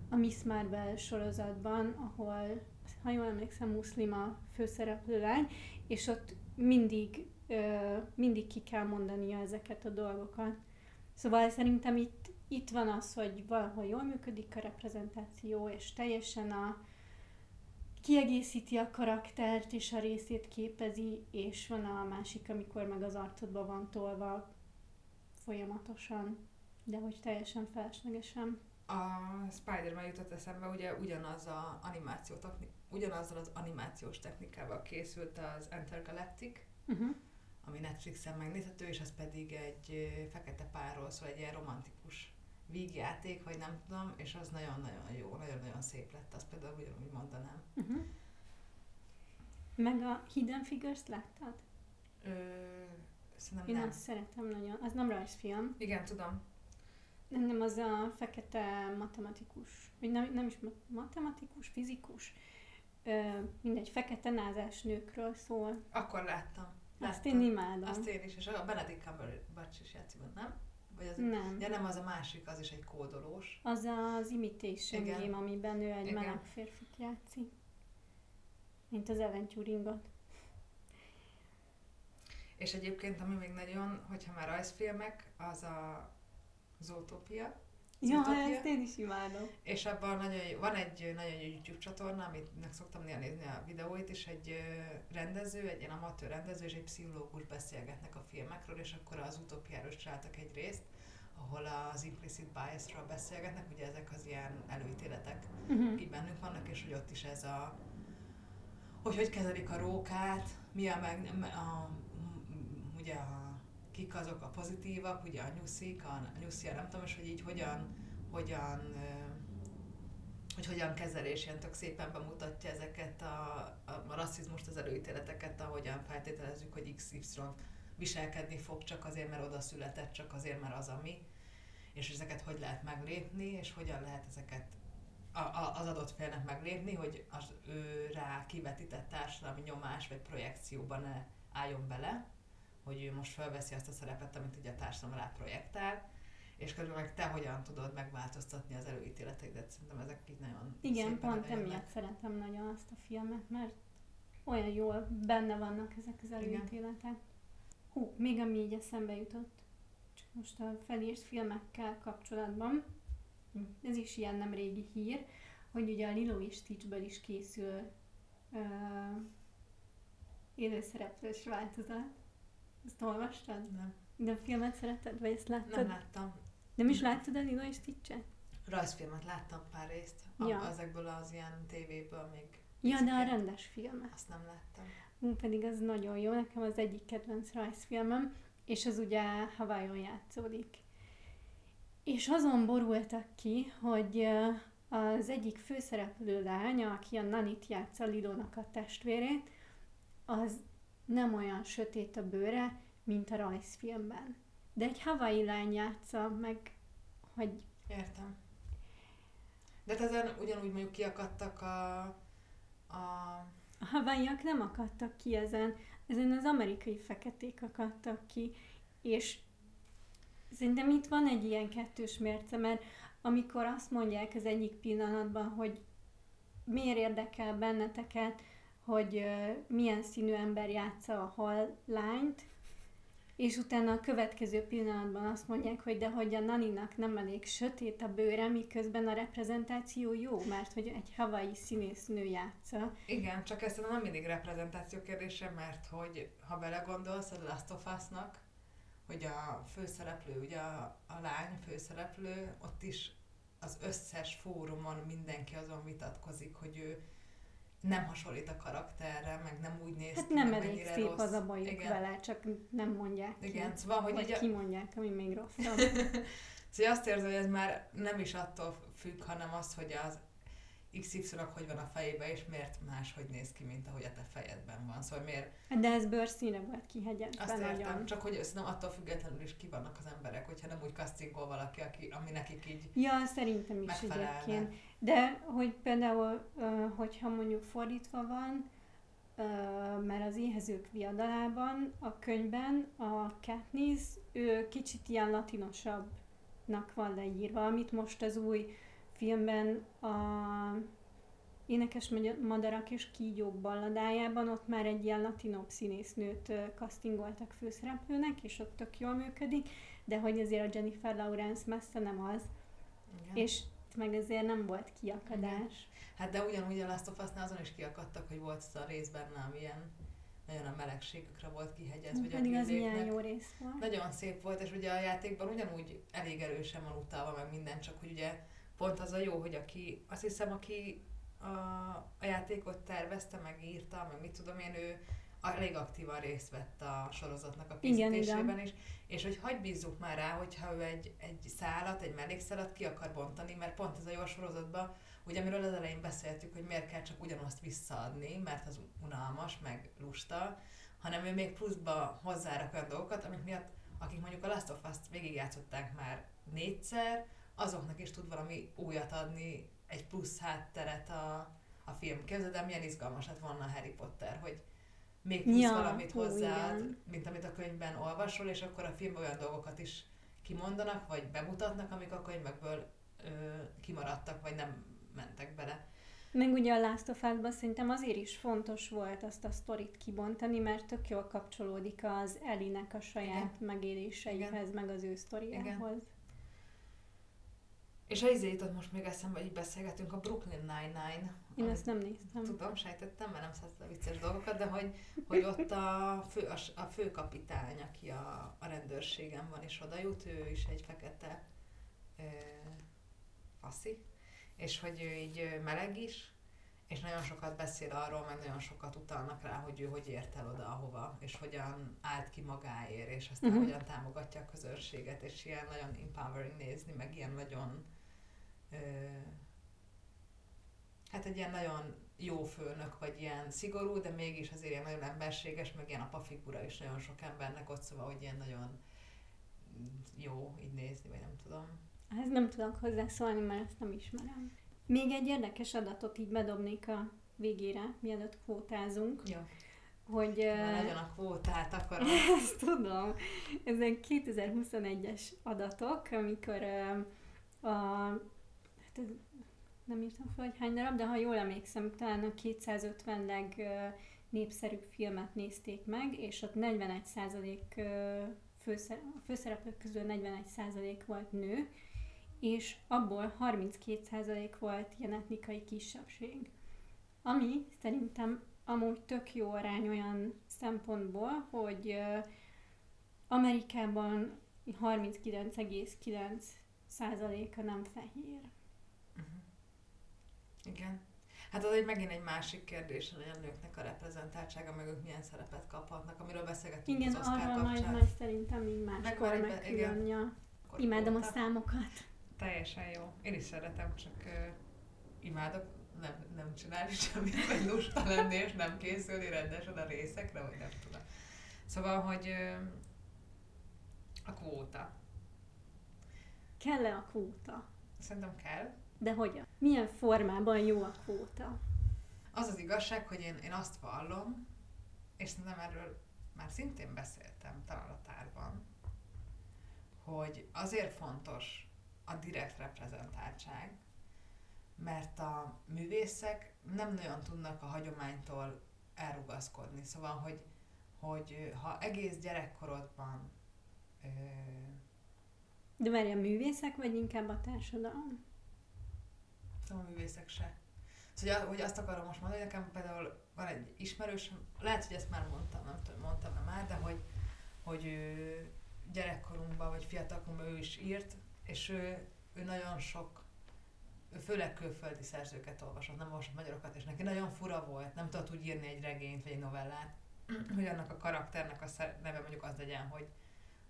S2: a Miss Marvel sorozatban, ahol, ha jól emlékszem, muszlim a főszereplő lány, és ott mindig, ö, mindig ki kell mondania ezeket a dolgokat. Szóval szerintem itt, itt van az, hogy valahol jól működik a reprezentáció, és teljesen a, kiegészíti a karaktert, és a részét képezi, és van a másik, amikor meg az arcodba van tolva folyamatosan, de hogy teljesen feleslegesen.
S1: A Spider-Man jutott eszembe, ugye ugyanaz a animáció ugyanazzal az animációs technikával készült az Intergalactic, uh-huh. ami Netflixen megnézhető, és az pedig egy fekete párról szól, egy ilyen romantikus vígjáték, vagy nem tudom, és az nagyon-nagyon jó, nagyon-nagyon szép lett, azt például ugyanúgy mondanám. Uh-huh.
S2: Meg a Hidden Figures-t láttad?
S1: Ö, szerintem
S2: Én
S1: nem.
S2: azt szeretem nagyon. Az nem rajzfilm.
S1: Igen, tudom.
S2: Nem, nem, az a fekete matematikus, vagy nem, nem is matematikus, fizikus. Ö, mindegy, fekete názás nőkről szól.
S1: Akkor láttam.
S2: láttam. Azt én imádom.
S1: Azt én is, és a Benedict Cumberbatch is játszik, nem?
S2: Vagy az, nem.
S1: Ja nem, az a másik, az is egy kódolós.
S2: Az az Imitation Igen. Game, amiben ő egy Igen. meleg férfit játszik. Mint az Ellen Turingot.
S1: És egyébként, ami még nagyon, hogyha már rajzfilmek, az a Zootopia.
S2: Ja, ezt én is imádom.
S1: És abban nagyon, van egy nagyon jó YouTube csatorna, amit meg szoktam néha nézni a videóit, és egy rendező, egy ilyen amatőr rendező és egy pszichológus beszélgetnek a filmekről, és akkor az utópiáról csináltak egy részt, ahol az implicit biasról beszélgetnek, ugye ezek az ilyen előítéletek uh-huh. így bennünk vannak, és hogy ott is ez a hogy hogy kezelik a rókát, mi a, meg, a ugye a, kik azok a pozitívak, ugye a nyuszik, a, nyuszia, nem tudom, és hogy így hogyan, hogyan hogy hogyan kezel, és ilyen tök szépen bemutatja ezeket a, a, a rasszizmust, az előítéleteket, ahogyan feltételezzük, hogy XY viselkedni fog csak azért, mert oda született, csak azért, mert az ami, és ezeket hogy lehet meglépni, és hogyan lehet ezeket a, a, az adott félnek meglépni, hogy az ő rá kivetített társadalmi nyomás vagy projekcióban ne álljon bele, hogy ő most felveszi azt a szerepet, amit ugye a társadalom rá projektál, és közben meg te hogyan tudod megváltoztatni az előítéleteidet. Szerintem ezek így nagyon
S2: Igen, pont emiatt szeretem nagyon azt a filmet, mert olyan jól benne vannak ezek az előítéletek. Hú, még ami így eszembe jutott, csak most a felírt filmekkel kapcsolatban, ez is ilyen nem régi hír, hogy ugye a Lilo és Stitchből is készül uh, élőszereplős változat. Ezt olvastad?
S1: Nem.
S2: De a filmet szereted, vagy ezt láttad?
S1: Nem láttam.
S2: Nem is láttad a Lilo és Stitch-et?
S1: Rajzfilmet láttam pár részt. Ja. Ezekből az ilyen tévéből még.
S2: Ja, de a rendes filmet.
S1: Azt nem láttam.
S2: Ú, pedig az nagyon jó. Nekem az egyik kedvenc rajzfilmem, és az ugye Hawaiion játszódik. És azon borultak ki, hogy az egyik főszereplő lánya, aki a Nanit játsza Lidónak a testvérét, az nem olyan sötét a bőre, mint a rajzfilmben. De egy Hawaii lány játsza, meg hogy...
S1: Értem. De hát ezen ugyanúgy mondjuk kiakadtak a... A,
S2: a havaiak nem akadtak ki ezen, ezen az amerikai feketék akadtak ki, és Szerintem itt van egy ilyen kettős mérce, mert amikor azt mondják az egyik pillanatban, hogy miért érdekel benneteket, hogy milyen színű ember játsza a hal lányt, és utána a következő pillanatban azt mondják, hogy de hogy a Naninak nem elég sötét a bőre, miközben a reprezentáció jó, mert hogy egy havai színésznő játsza.
S1: Igen, csak ez nem mindig reprezentáció kérdése, mert hogy ha belegondolsz, a Last of Us-nak hogy a főszereplő, ugye a, a lány főszereplő, ott is az összes fórumon mindenki azon vitatkozik, hogy ő nem hasonlít a karakterre, meg nem úgy néz
S2: hát ki, nem elég szép rossz. az a bajuk Igen. vele, csak nem mondják
S1: Igen, ki. szóval, hogy
S2: Vagy ugye... kimondják, ami még rosszabb.
S1: Szóval azt érzem, hogy ez már nem is attól függ, hanem az, hogy az XY-nak hogy van a fejében, és miért máshogy néz ki, mint ahogy a te fejedben van. Szóval miért...
S2: De ez bőrszínre volt kihegyezve
S1: Azt értem,
S2: nagyon.
S1: csak hogy szerintem attól függetlenül is ki vannak az emberek, hogyha nem úgy castingol valaki, aki, ami nekik így
S2: Ja, szerintem is
S1: megfelelne.
S2: egyébként. De hogy például, hogyha mondjuk fordítva van, mert az éhezők viadalában, a könyvben a Katniss, ő kicsit ilyen latinosabbnak van leírva, amit most az új filmben a Énekes Madarak és Kígyók balladájában ott már egy ilyen latinobb színésznőt castingoltak főszereplőnek, és ott tök jól működik, de hogy azért a Jennifer Lawrence messze nem az,
S1: Igen.
S2: és itt meg azért nem volt kiakadás.
S1: Hát de ugyanúgy a Last of Us-nál azon is kiakadtak, hogy volt az a rész benne, ami ilyen nagyon a melegségükre volt kihegyezve, a
S2: Pedig az
S1: villéknek.
S2: ilyen jó rész volt.
S1: Nagyon szép volt, és ugye a játékban ugyanúgy elég erősen van utalva meg minden, csak hogy ugye pont az a jó, hogy aki, azt hiszem, aki a, a játékot tervezte, meg írta, meg mit tudom én, ő elég aktívan részt vett a sorozatnak a készítésében
S2: igen.
S1: is, és hogy hagy bízzuk már rá, hogyha ő egy, egy szálat, egy mellékszálat ki akar bontani, mert pont ez a jó sorozatban, ugye amiről az elején beszéltük, hogy miért kell csak ugyanazt visszaadni, mert az unalmas, meg lusta, hanem ő még pluszba hozzárak olyan dolgokat, amik miatt akik mondjuk a Last of Us-t végigjátszották már négyszer, azoknak is tud valami újat adni, egy plusz hátteret a, a film. Képzeld el, milyen izgalmas lett volna a Harry Potter, hogy még plusz
S2: Ja,
S1: valamit hozzáad,
S2: igen.
S1: mint amit a könyvben olvasol, és akkor a filmben olyan dolgokat is kimondanak, vagy bemutatnak, amik a könyvekből ö, kimaradtak, vagy nem mentek bele.
S2: Meg ugye a Last of Us-ban szerintem azért is fontos volt azt a sztorit kibontani, mert tök jól kapcsolódik az Elinek a saját megéléseihez, meg az ő sztoriához.
S1: És a izé jutott most még eszembe, hogy így beszélgetünk, a Brooklyn Nine-Nine.
S2: Én ezt nem néztem.
S1: Tudom, sejtettem, mert nem szeretem a vicces dolgokat, de hogy, hogy ott a, fő, a, a főkapitány, aki a, a rendőrségen van, és oda jut, ő is egy fekete ö, faszi, és hogy ő így meleg is, és nagyon sokat beszél arról, meg nagyon sokat utalnak rá, hogy ő hogy ért el oda, ahova, és hogyan állt ki magáért, és aztán uh-huh. hogyan támogatja a közönséget, és ilyen nagyon empowering nézni, meg ilyen nagyon hát egy ilyen nagyon jó főnök, vagy ilyen szigorú, de mégis azért ilyen nagyon emberséges, meg ilyen apa figura is nagyon sok embernek ott, szóval, hogy ilyen nagyon jó így nézni, vagy nem tudom.
S2: Ez nem tudok hozzászólni, mert ezt nem ismerem. Még egy érdekes adatot így bedobnék a végére, mielőtt kvótázunk,
S1: Jó.
S2: hogy... Ö,
S1: nagyon a kvótát akarom.
S2: Ezt tudom. Ezek 2021-es adatok, amikor a... Hát nem írtam fel, hogy hány darab, de ha jól emlékszem, talán a 250 legnépszerűbb filmet nézték meg, és ott 41% ö, főszer- a főszereplők közül 41% volt nő, és abból 32% volt ilyen etnikai kisebbség. Ami szerintem amúgy tök jó arány olyan szempontból, hogy Amerikában 39,9%-a nem fehér.
S1: Igen. Hát az egy megint egy másik kérdés, hogy a nőknek a reprezentáltsága, meg ők milyen szerepet kaphatnak, amiről beszélgettünk
S2: Igen,
S1: az Oscar
S2: arra
S1: kapcsán.
S2: majd szerintem így máskor
S1: Megvan egy be-
S2: meg
S1: igen.
S2: külön, ja.
S1: Akkor
S2: Imádom a számokat.
S1: Teljesen jó. Én is szeretem, csak uh, imádok nem, nem csinálni semmit, vagy lusta lenni, és nem készülni rendesen a részekre, vagy nem tudom. Szóval, hogy uh, a kvóta.
S2: Kell-e a kvóta?
S1: Szerintem kell.
S2: De hogyan? Milyen formában jó a kvóta?
S1: Az az igazság, hogy én, én azt vallom, és szerintem erről már szintén beszéltem talán a tárban, hogy azért fontos a direkt reprezentáltság, mert a művészek nem nagyon tudnak a hagyománytól elrugaszkodni. Szóval, hogy, hogy ha egész gyerekkorodban ö,
S2: De várj, a művészek, vagy inkább a társadalom?
S1: A művészek se. Szóval, hogy azt akarom most mondani, hogy nekem például van egy ismerősöm, lehet, hogy ezt már mondtam, nem tudom, mondtam-e már, de hogy, hogy ő gyerekkorunkban, vagy fiatalkorunkban ő is írt, és ő, ő nagyon sok, ő főleg külföldi szerzőket olvasott, nem olvasott magyarokat, és neki nagyon fura volt, nem tudott úgy írni egy regényt, vagy egy novellát, hogy annak a karakternek a szer- neve mondjuk az legyen, hogy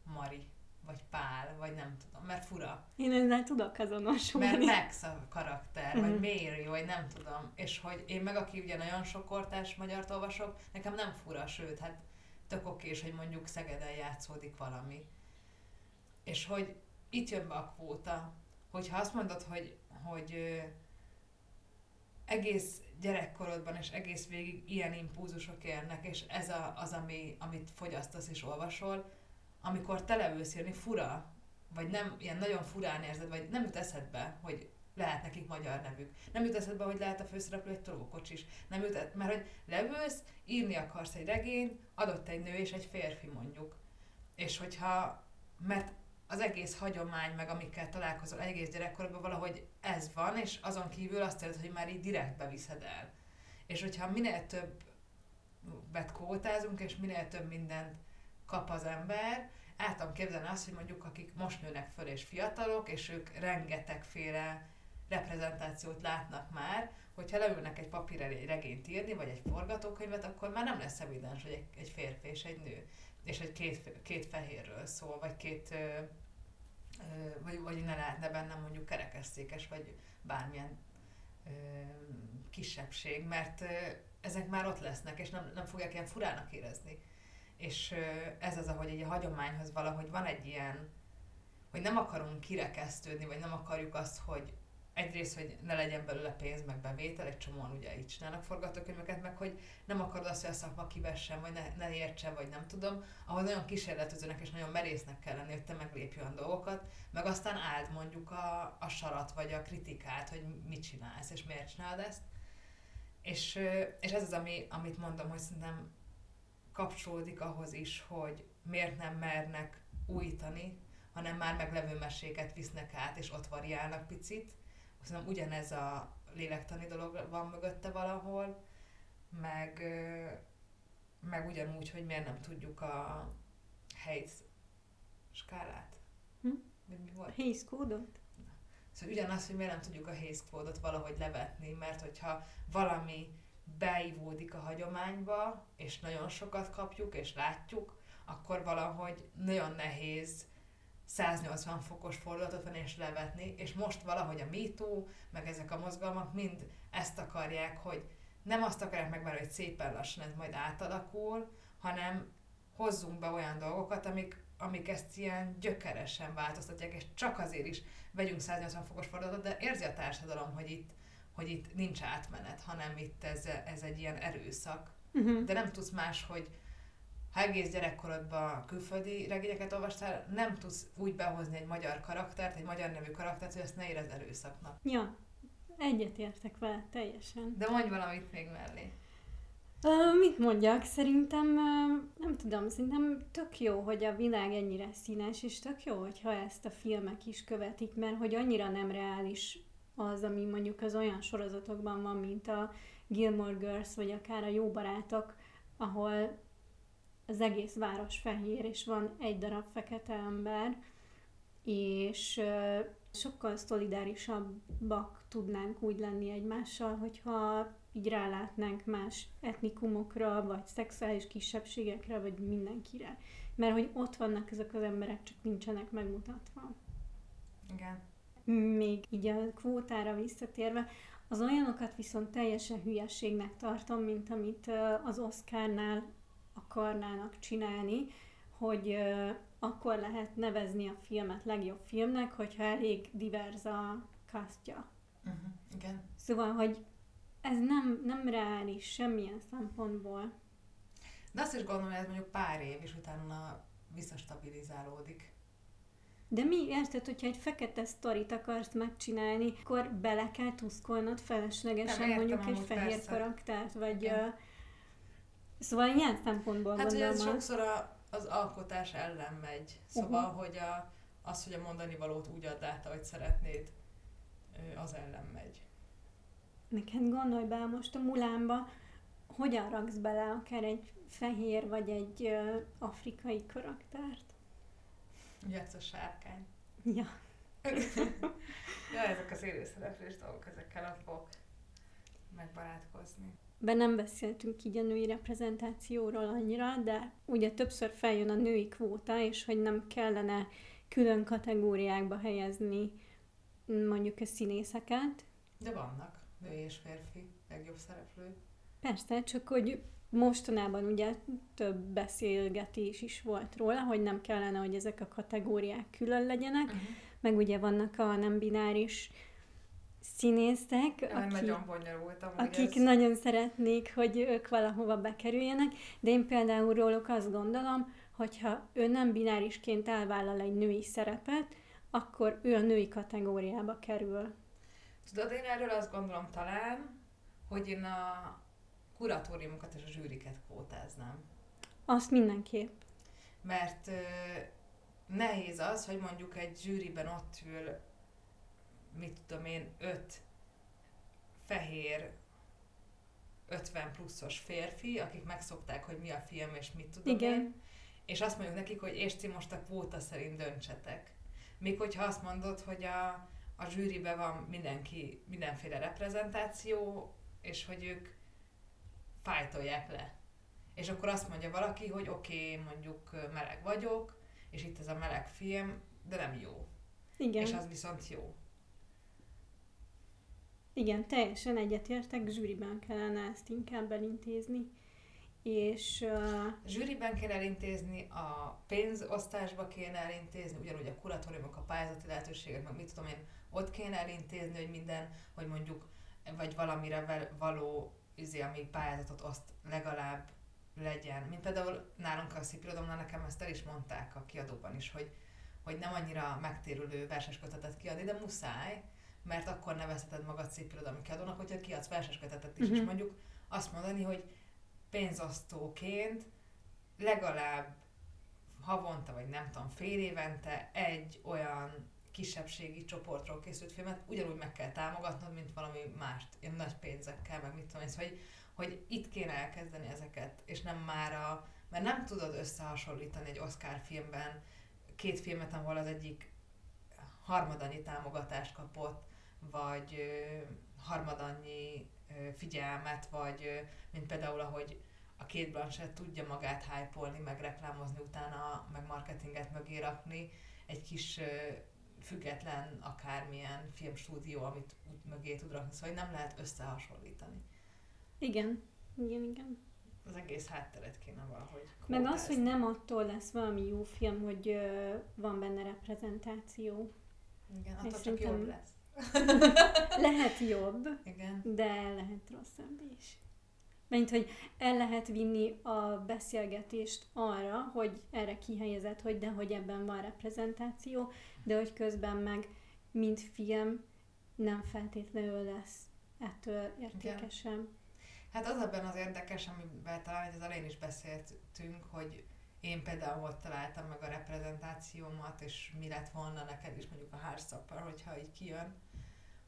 S1: Mari. Vagy Pál, vagy nem tudom, mert fura.
S2: Én ezzel tudok azonosulni.
S1: Mert Max a karakter, vagy
S2: Mhm.
S1: Mary, vagy nem tudom. És hogy én meg, aki ugye nagyon sok kortás magyart olvasok, nekem nem fura, sőt, hát tök okés, hogy mondjuk Szegeden játszódik valami. És hogy itt jön be a kvóta, hogyha azt mondod, hogy, hogy egész gyerekkorodban és egész végig ilyen impulzusok érnek, és ez a, az, ami, amit fogyasztasz és olvasol, amikor te leülsz írni, fura, vagy nem, ilyen nagyon furán érzed, vagy nem jut eszedbe, hogy lehet nekik magyar nevük. Nem jut eszedbe, hogy lehet a főszereplő egy tolókocsis. Nem jut eszedbe, mert hogy leülsz, írni akarsz egy regényt, adott egy nő és egy férfi mondjuk. És hogyha, mert az egész hagyomány, meg amikkel találkozol egész gyerekkorodban valahogy ez van, és azon kívül azt érzed, hogy már így direkt beviszed el. És hogyha minél több bet kvótázunk, és minél több mindent kap az ember, el tudom képzelni azt, hogy mondjuk akik most nőnek föl és fiatalok, és ők rengetegféle reprezentációt látnak már, hogyha leülnek egy papírra egy regényt írni, vagy egy forgatókönyvet, akkor már nem lesz evidens, hogy egy, egy férfi és egy nő, és egy két, két fehérről szól, vagy két, vagy, vagy ne lehetne benne mondjuk kerekesszékes, vagy bármilyen ö, kisebbség, mert ö, ezek már ott lesznek, és nem, nem fogják ilyen furának érezni. És ez az, ahogy egy a hagyományhoz valahogy van egy ilyen, hogy nem akarunk kirekesztődni, vagy nem akarjuk azt, hogy egyrészt, hogy ne legyen belőle pénz, meg bevétel, egy csomóan ugye így csinálnak forgatókönyveket, meg hogy nem akarod azt, hogy a szakma kivessen, vagy ne, ne értsen, vagy nem tudom, ahhoz nagyon kísérletezőnek és nagyon merésznek kell lenni, hogy te meglépj olyan dolgokat, meg aztán áld mondjuk a, a sarat, vagy a kritikát, hogy mit csinálsz, és miért csinálod ezt. És, és ez az, ami, amit mondom, hogy szerintem kapcsolódik ahhoz is, hogy miért nem mernek újítani, hanem már meglevő meséket visznek át, és ott variálnak picit. Szerintem ugyanez a lélektani dolog van mögötte valahol, meg, meg ugyanúgy, hogy miért nem tudjuk a Hayes skálát.
S2: Hm?
S1: Mi volt?
S2: Hayes kódot?
S1: Szóval ugyanaz, hogy miért nem tudjuk a Hayes kódot valahogy levetni, mert hogyha valami beivódik a hagyományba, és nagyon sokat kapjuk, és látjuk, akkor valahogy nagyon nehéz 180 fokos fordulatot venni és levetni, és most valahogy a MeToo, meg ezek a mozgalmak mind ezt akarják, hogy nem azt akarják megvárni, hogy szépen lassan ez majd átalakul, hanem hozzunk be olyan dolgokat, amik, amik ezt ilyen gyökeresen változtatják, és csak azért is vegyünk 180 fokos fordulatot, de érzi a társadalom, hogy itt, hogy itt nincs átmenet, hanem itt ez, ez egy ilyen erőszak.
S2: Uh-huh.
S1: De nem tudsz más, hogy ha egész gyerekkorodban külföldi regényeket olvastál, nem tudsz úgy behozni egy magyar karaktert, egy magyar nevű karaktert, hogy ezt ne érez erőszaknak.
S2: Ja, egyetértek vele teljesen.
S1: De mondj valamit még mellé.
S2: Uh, mit mondjak? Szerintem, uh, nem tudom, szerintem tök jó, hogy a világ ennyire színes, és tök jó, hogyha ezt a filmek is követik, mert hogy annyira nem reális az, ami mondjuk az olyan sorozatokban van, mint a Gilmore Girls, vagy akár a Jó Barátok, ahol az egész város fehér, és van egy darab fekete ember, és sokkal szolidárisabbak tudnánk úgy lenni egymással, hogyha így rálátnánk más etnikumokra, vagy szexuális kisebbségekre, vagy mindenkire. Mert hogy ott vannak ezek az emberek, csak nincsenek megmutatva.
S1: Igen.
S2: Még így a kvótára visszatérve, az olyanokat viszont teljesen hülyességnek tartom, mint amit az Oscarnál akarnának csinálni, hogy akkor lehet nevezni a filmet legjobb filmnek, hogyha elég divers a kasztja.
S1: Uh-huh. Igen.
S2: Szóval, hogy ez nem, nem reális semmilyen szempontból.
S1: De azt is gondolom, hogy ez mondjuk pár év, és utána visszastabilizálódik.
S2: De mi érted, hogyha egy fekete sztorit akarsz megcsinálni, akkor bele kell tuszkolnod feleslegesen
S1: értem
S2: mondjuk egy fehér
S1: persze.
S2: karaktert, vagy...
S1: Igen.
S2: Uh, szóval ilyen szempontból
S1: Hát
S2: gondolom
S1: ez sokszor a, az alkotás ellen megy. Szóval, uh-huh. hogy a, az, hogy a mondani valót úgy add át, ahogy szeretnéd, ö, az ellen megy.
S2: Neked gondolj bele most a Mulánba, hogyan raksz bele akár egy fehér vagy egy uh, afrikai karaktert?
S1: Ez a sárkány.
S2: Ja.
S1: Ja, ezek az élőszereplős dolgok, ezekkel nem fogok megbarátkozni.
S2: be nem beszéltünk így a női reprezentációról annyira, de ugye többször feljön a női kvóta, és hogy nem kellene külön kategóriákba helyezni mondjuk a színészeket.
S1: De vannak női és férfi legjobb szereplők.
S2: Persze, csak hogy mostanában ugye több beszélgetés is volt róla, hogy nem kellene, hogy ezek a kategóriák külön legyenek, uh-huh. meg ugye vannak a nem bináris színészek,
S1: akik, nagyon bonyolult,
S2: akik ez... nagyon szeretnék, hogy ők valahova bekerüljenek, de én például róluk azt gondolom, hogyha ő nem binárisként elvállal egy női szerepet, akkor ő a női kategóriába kerül.
S1: Tudod, én erről azt gondolom talán, hogy én a kuratóriumokat és a zsűriket kvótáznám.
S2: Azt mindenképp.
S1: Mert ö, nehéz az, hogy mondjuk egy zsűriben ott ül, mit tudom én, öt fehér 50 pluszos férfi, akik megszokták, hogy mi a film és mit tudom Igen. én, és azt mondjuk nekik, hogy és ti most a kvóta szerint döntsetek. Még hogyha azt mondod, hogy a, a zsűriben van mindenki, mindenféle reprezentáció, és hogy ők fájtolják le. És akkor azt mondja valaki, hogy oké, okay, mondjuk meleg vagyok, és itt ez a meleg film, de nem jó. Igen. És az viszont jó.
S2: Igen, teljesen egyetértek, zsűriben kellene ezt inkább elintézni. És... Uh...
S1: Zsűriben kell elintézni, a pénzosztásba kéne elintézni, ugyanúgy a kuratóriumok, a pályázati lehetőségek, meg mit tudom én, ott kéne elintézni, hogy minden, hogy mondjuk, vagy valamire való izé, ami pályázatot azt legalább legyen. Mint például nálunk a Szipirodomnál nekem ezt el is mondták a kiadóban is, hogy, hogy nem annyira megtérülő verseskötetet kiadni, de muszáj, mert akkor nevezheted magad szépirodalmi kiadónak, hogyha kiadsz verseskötetet is, uh-huh. és mhm. mondjuk azt mondani, hogy pénzosztóként legalább havonta, vagy nem tudom, fél évente egy olyan kisebbségi csoportról készült filmet ugyanúgy meg kell támogatnod, mint valami mást, ilyen nagy pénzekkel, meg mit tudom én, szóval, hogy, hogy itt kéne elkezdeni ezeket, és nem már a, mert nem tudod összehasonlítani egy Oscar filmben két filmet, ahol az egyik harmadannyi támogatást kapott, vagy ö, harmadannyi ö, figyelmet, vagy ö, mint például, ahogy a két Blanchett tudja magát hype meg reklámozni utána, meg marketinget mögé rakni, egy kis független akármilyen filmstúdió, amit út mögé tud rakni, szóval nem lehet összehasonlítani.
S2: Igen, igen, igen.
S1: Az egész hátteret kéne valahogy
S2: Meg az, hogy nem attól lesz valami jó film, hogy ö, van benne reprezentáció.
S1: Igen, attól csak szerintem... jobb lesz.
S2: lehet jobb, Igen. de lehet rosszabb is. Mert hogy el lehet vinni a beszélgetést arra, hogy erre kihelyezett, hogy de hogy ebben van reprezentáció, de hogy közben meg, mint film, nem feltétlenül lesz ettől értékesem.
S1: Hát az ebben az érdekes, amivel talán az elején is beszéltünk, hogy én például ott találtam meg a reprezentációmat, és mi lett volna neked is mondjuk a Heartstopper, hogyha így kijön,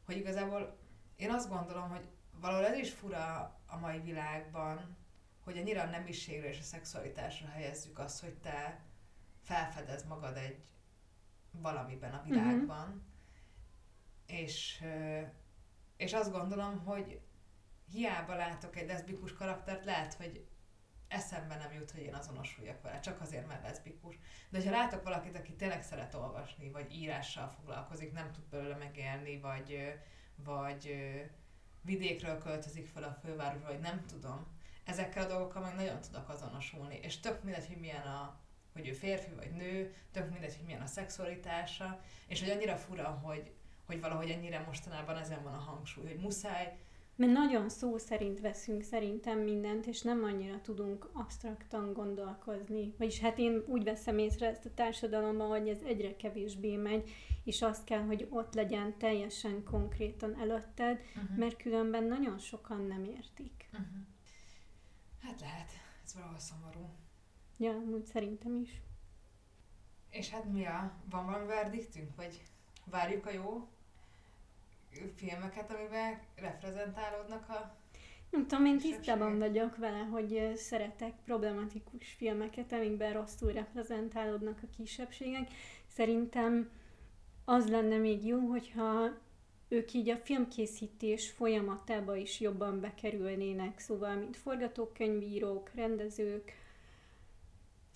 S1: hogy igazából én azt gondolom, hogy valahol ez is fura a mai világban, hogy annyira a nemiségre és a szexualitásra helyezzük azt, hogy te felfedez magad egy valamiben a mhm. világban. Mm-hmm. És, és azt gondolom, hogy hiába látok egy leszbikus karaktert, lehet, hogy eszembe nem jut, hogy én azonosuljak vele, csak azért, mert leszbikus. De ha látok valakit, aki tényleg szeret olvasni, vagy írással foglalkozik, nem tud belőle megélni, vagy, vagy vidékről költözik fel a fővárosba, vagy nem tudom, ezekkel a dolgokkal meg nagyon tudok azonosulni. És tök mindegy, hogy milyen a, hogy ő férfi vagy nő, tök mindegy, hogy milyen a szexualitása, és hogy annyira fura, hogy, hogy valahogy ennyire mostanában ezen van a hangsúly, hogy muszáj
S2: mert nagyon szó szerint veszünk szerintem mindent, és nem annyira tudunk absztraktan gondolkozni. Vagyis hát én úgy veszem észre ezt a társadalomban, hogy ez egyre kevésbé megy, és azt kell, hogy ott legyen teljesen konkrétan előtted, uh-huh. mert különben nagyon sokan nem értik. Uh-huh.
S1: Hát lehet, ez valahol szomorú.
S2: Ja, úgy szerintem is.
S1: És hát mi a, van valami verdiktünk, vagy várjuk a jó filmeket, amiben reprezentálódnak a
S2: nem tudom, én tisztában vagyok vele, hogy szeretek problematikus filmeket, amikben rosszul reprezentálódnak a kisebbségek. Szerintem az lenne még jó, hogyha ők így a filmkészítés folyamatába is jobban bekerülnének, szóval, mint forgatókönyvírók, rendezők,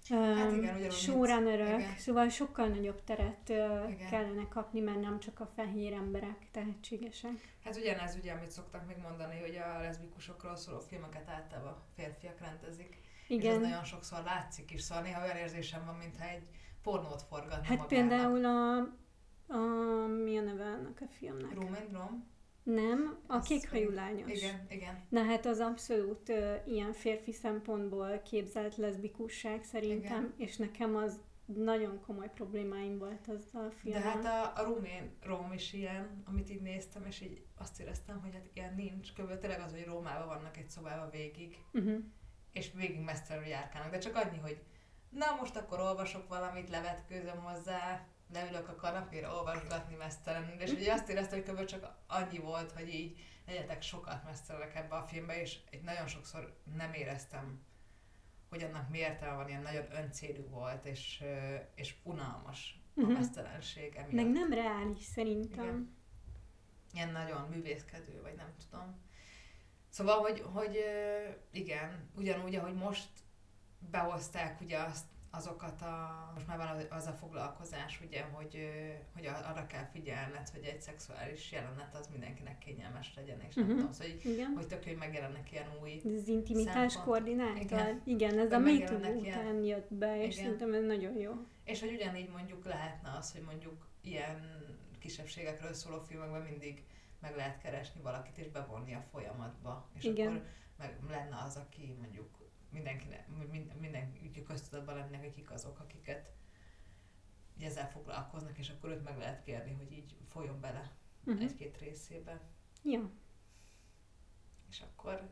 S1: Hát igen, ugyanúgy,
S2: showrunnerök,
S1: igen.
S2: szóval sokkal nagyobb teret
S1: Igen.
S2: kellene kapni, mert nem csak a fehér emberek tehetségesek.
S1: Hát ugyanez ugye, amit szoktak még mondani, hogy a leszbikusokról szóló filmeket általában férfiak rendezik. És ez
S2: Igen,
S1: nagyon sokszor látszik is, szóval néha olyan érzésem van, mintha egy pornót forgatna
S2: hát
S1: magának.
S2: például a, a... mi a neve annak a filmnek?
S1: Room and Rom?
S2: Nem, a kékhajú lányos.
S1: Igen, igen.
S2: Na hát az abszolút uh, ilyen férfi szempontból képzelt leszbikusság szerintem,
S1: Igen.
S2: és nekem az nagyon komoly problémáim volt azzal a
S1: De
S2: filmmel.
S1: hát a, a Room and Rom is ilyen, amit így néztem, és így azt éreztem, hogy hát ilyen nincs. Kb. tényleg az, hogy Rómában vannak egy szobában végig,
S2: Uh-huh.
S1: és végig mesztelenül járkálnak. De csak annyi, hogy na most akkor olvasok valamit, levetkőzöm hozzá, leülök a kanapéra olvasgatni mesztelenül, és ugye azt éreztem, hogy kb. csak annyi volt, hogy így legyetek sokat mesztelenek ebbe a filmbe, és egy nagyon sokszor nem éreztem, hogy annak mi értelme van, ilyen nagyon öncélű volt, és, és unalmas a
S2: Mhm.
S1: mesztelenség emiatt.
S2: Meg nem reális szerintem.
S1: Igen. Ilyen nagyon művészkedő, vagy nem tudom. Szóval, hogy, hogy igen, ugyanúgy, ahogy most behozták ugye azt, azokat a, most már van az- a foglalkozás, ugye, hogy, hogy arra kell figyelned, hogy egy szexuális jelenet az mindenkinek kényelmes legyen, és nem
S2: Mhm.
S1: tudom, szóval, hogy,
S2: Igen.
S1: hogy tök, hogy megjelennek ilyen új,
S2: Ez az intimitás koordinátor.
S1: Igen.
S2: Igen, ez a MeToo után jött be, és
S1: Igen.
S2: szerintem ez nagyon jó.
S1: és hogy ugyanígy mondjuk lehetne az, hogy mondjuk ilyen kisebbségekről szóló filmekben mindig meg lehet keresni valakit és bevonni a folyamatba. És
S2: Igen.
S1: akkor meg lenne az, aki mondjuk mindenkinek, minden, köztudatban lennének, hogy kik azok, akiket így ezzel foglalkoznak, és akkor őt meg lehet kérni, hogy így folyjon bele
S2: Uh-huh.
S1: egy-két részébe.
S2: Ja.
S1: És akkor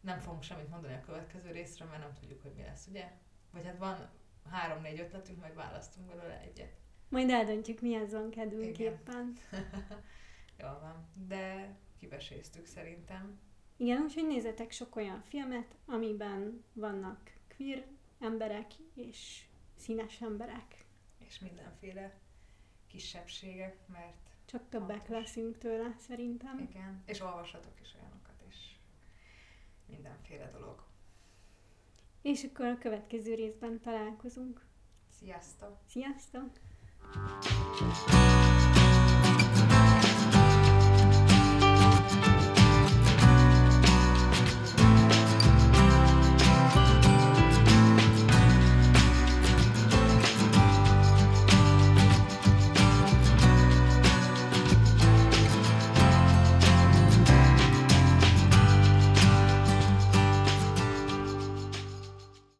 S1: nem fogunk semmit mondani a következő részről, mert nem tudjuk, hogy mi lesz, ugye? Vagy hát van három-négy ötletünk, majd választunk belőle egyet.
S2: Majd eldöntjük, mihez van kedvünk éppen.
S1: Jól van. De kiveséztük szerintem.
S2: Igen, úgyhogy nézzetek sok olyan filmet, amiben vannak queer emberek és színes emberek.
S1: És mindenféle kisebbségek, mert
S2: Csak többek
S1: Fontos.
S2: leszünk tőle, szerintem.
S1: igen, és olvashatok is olyanokat, és mindenféle dolog.
S2: És akkor a következő részben találkozunk.
S1: Sziasztok!
S2: Sziasztok!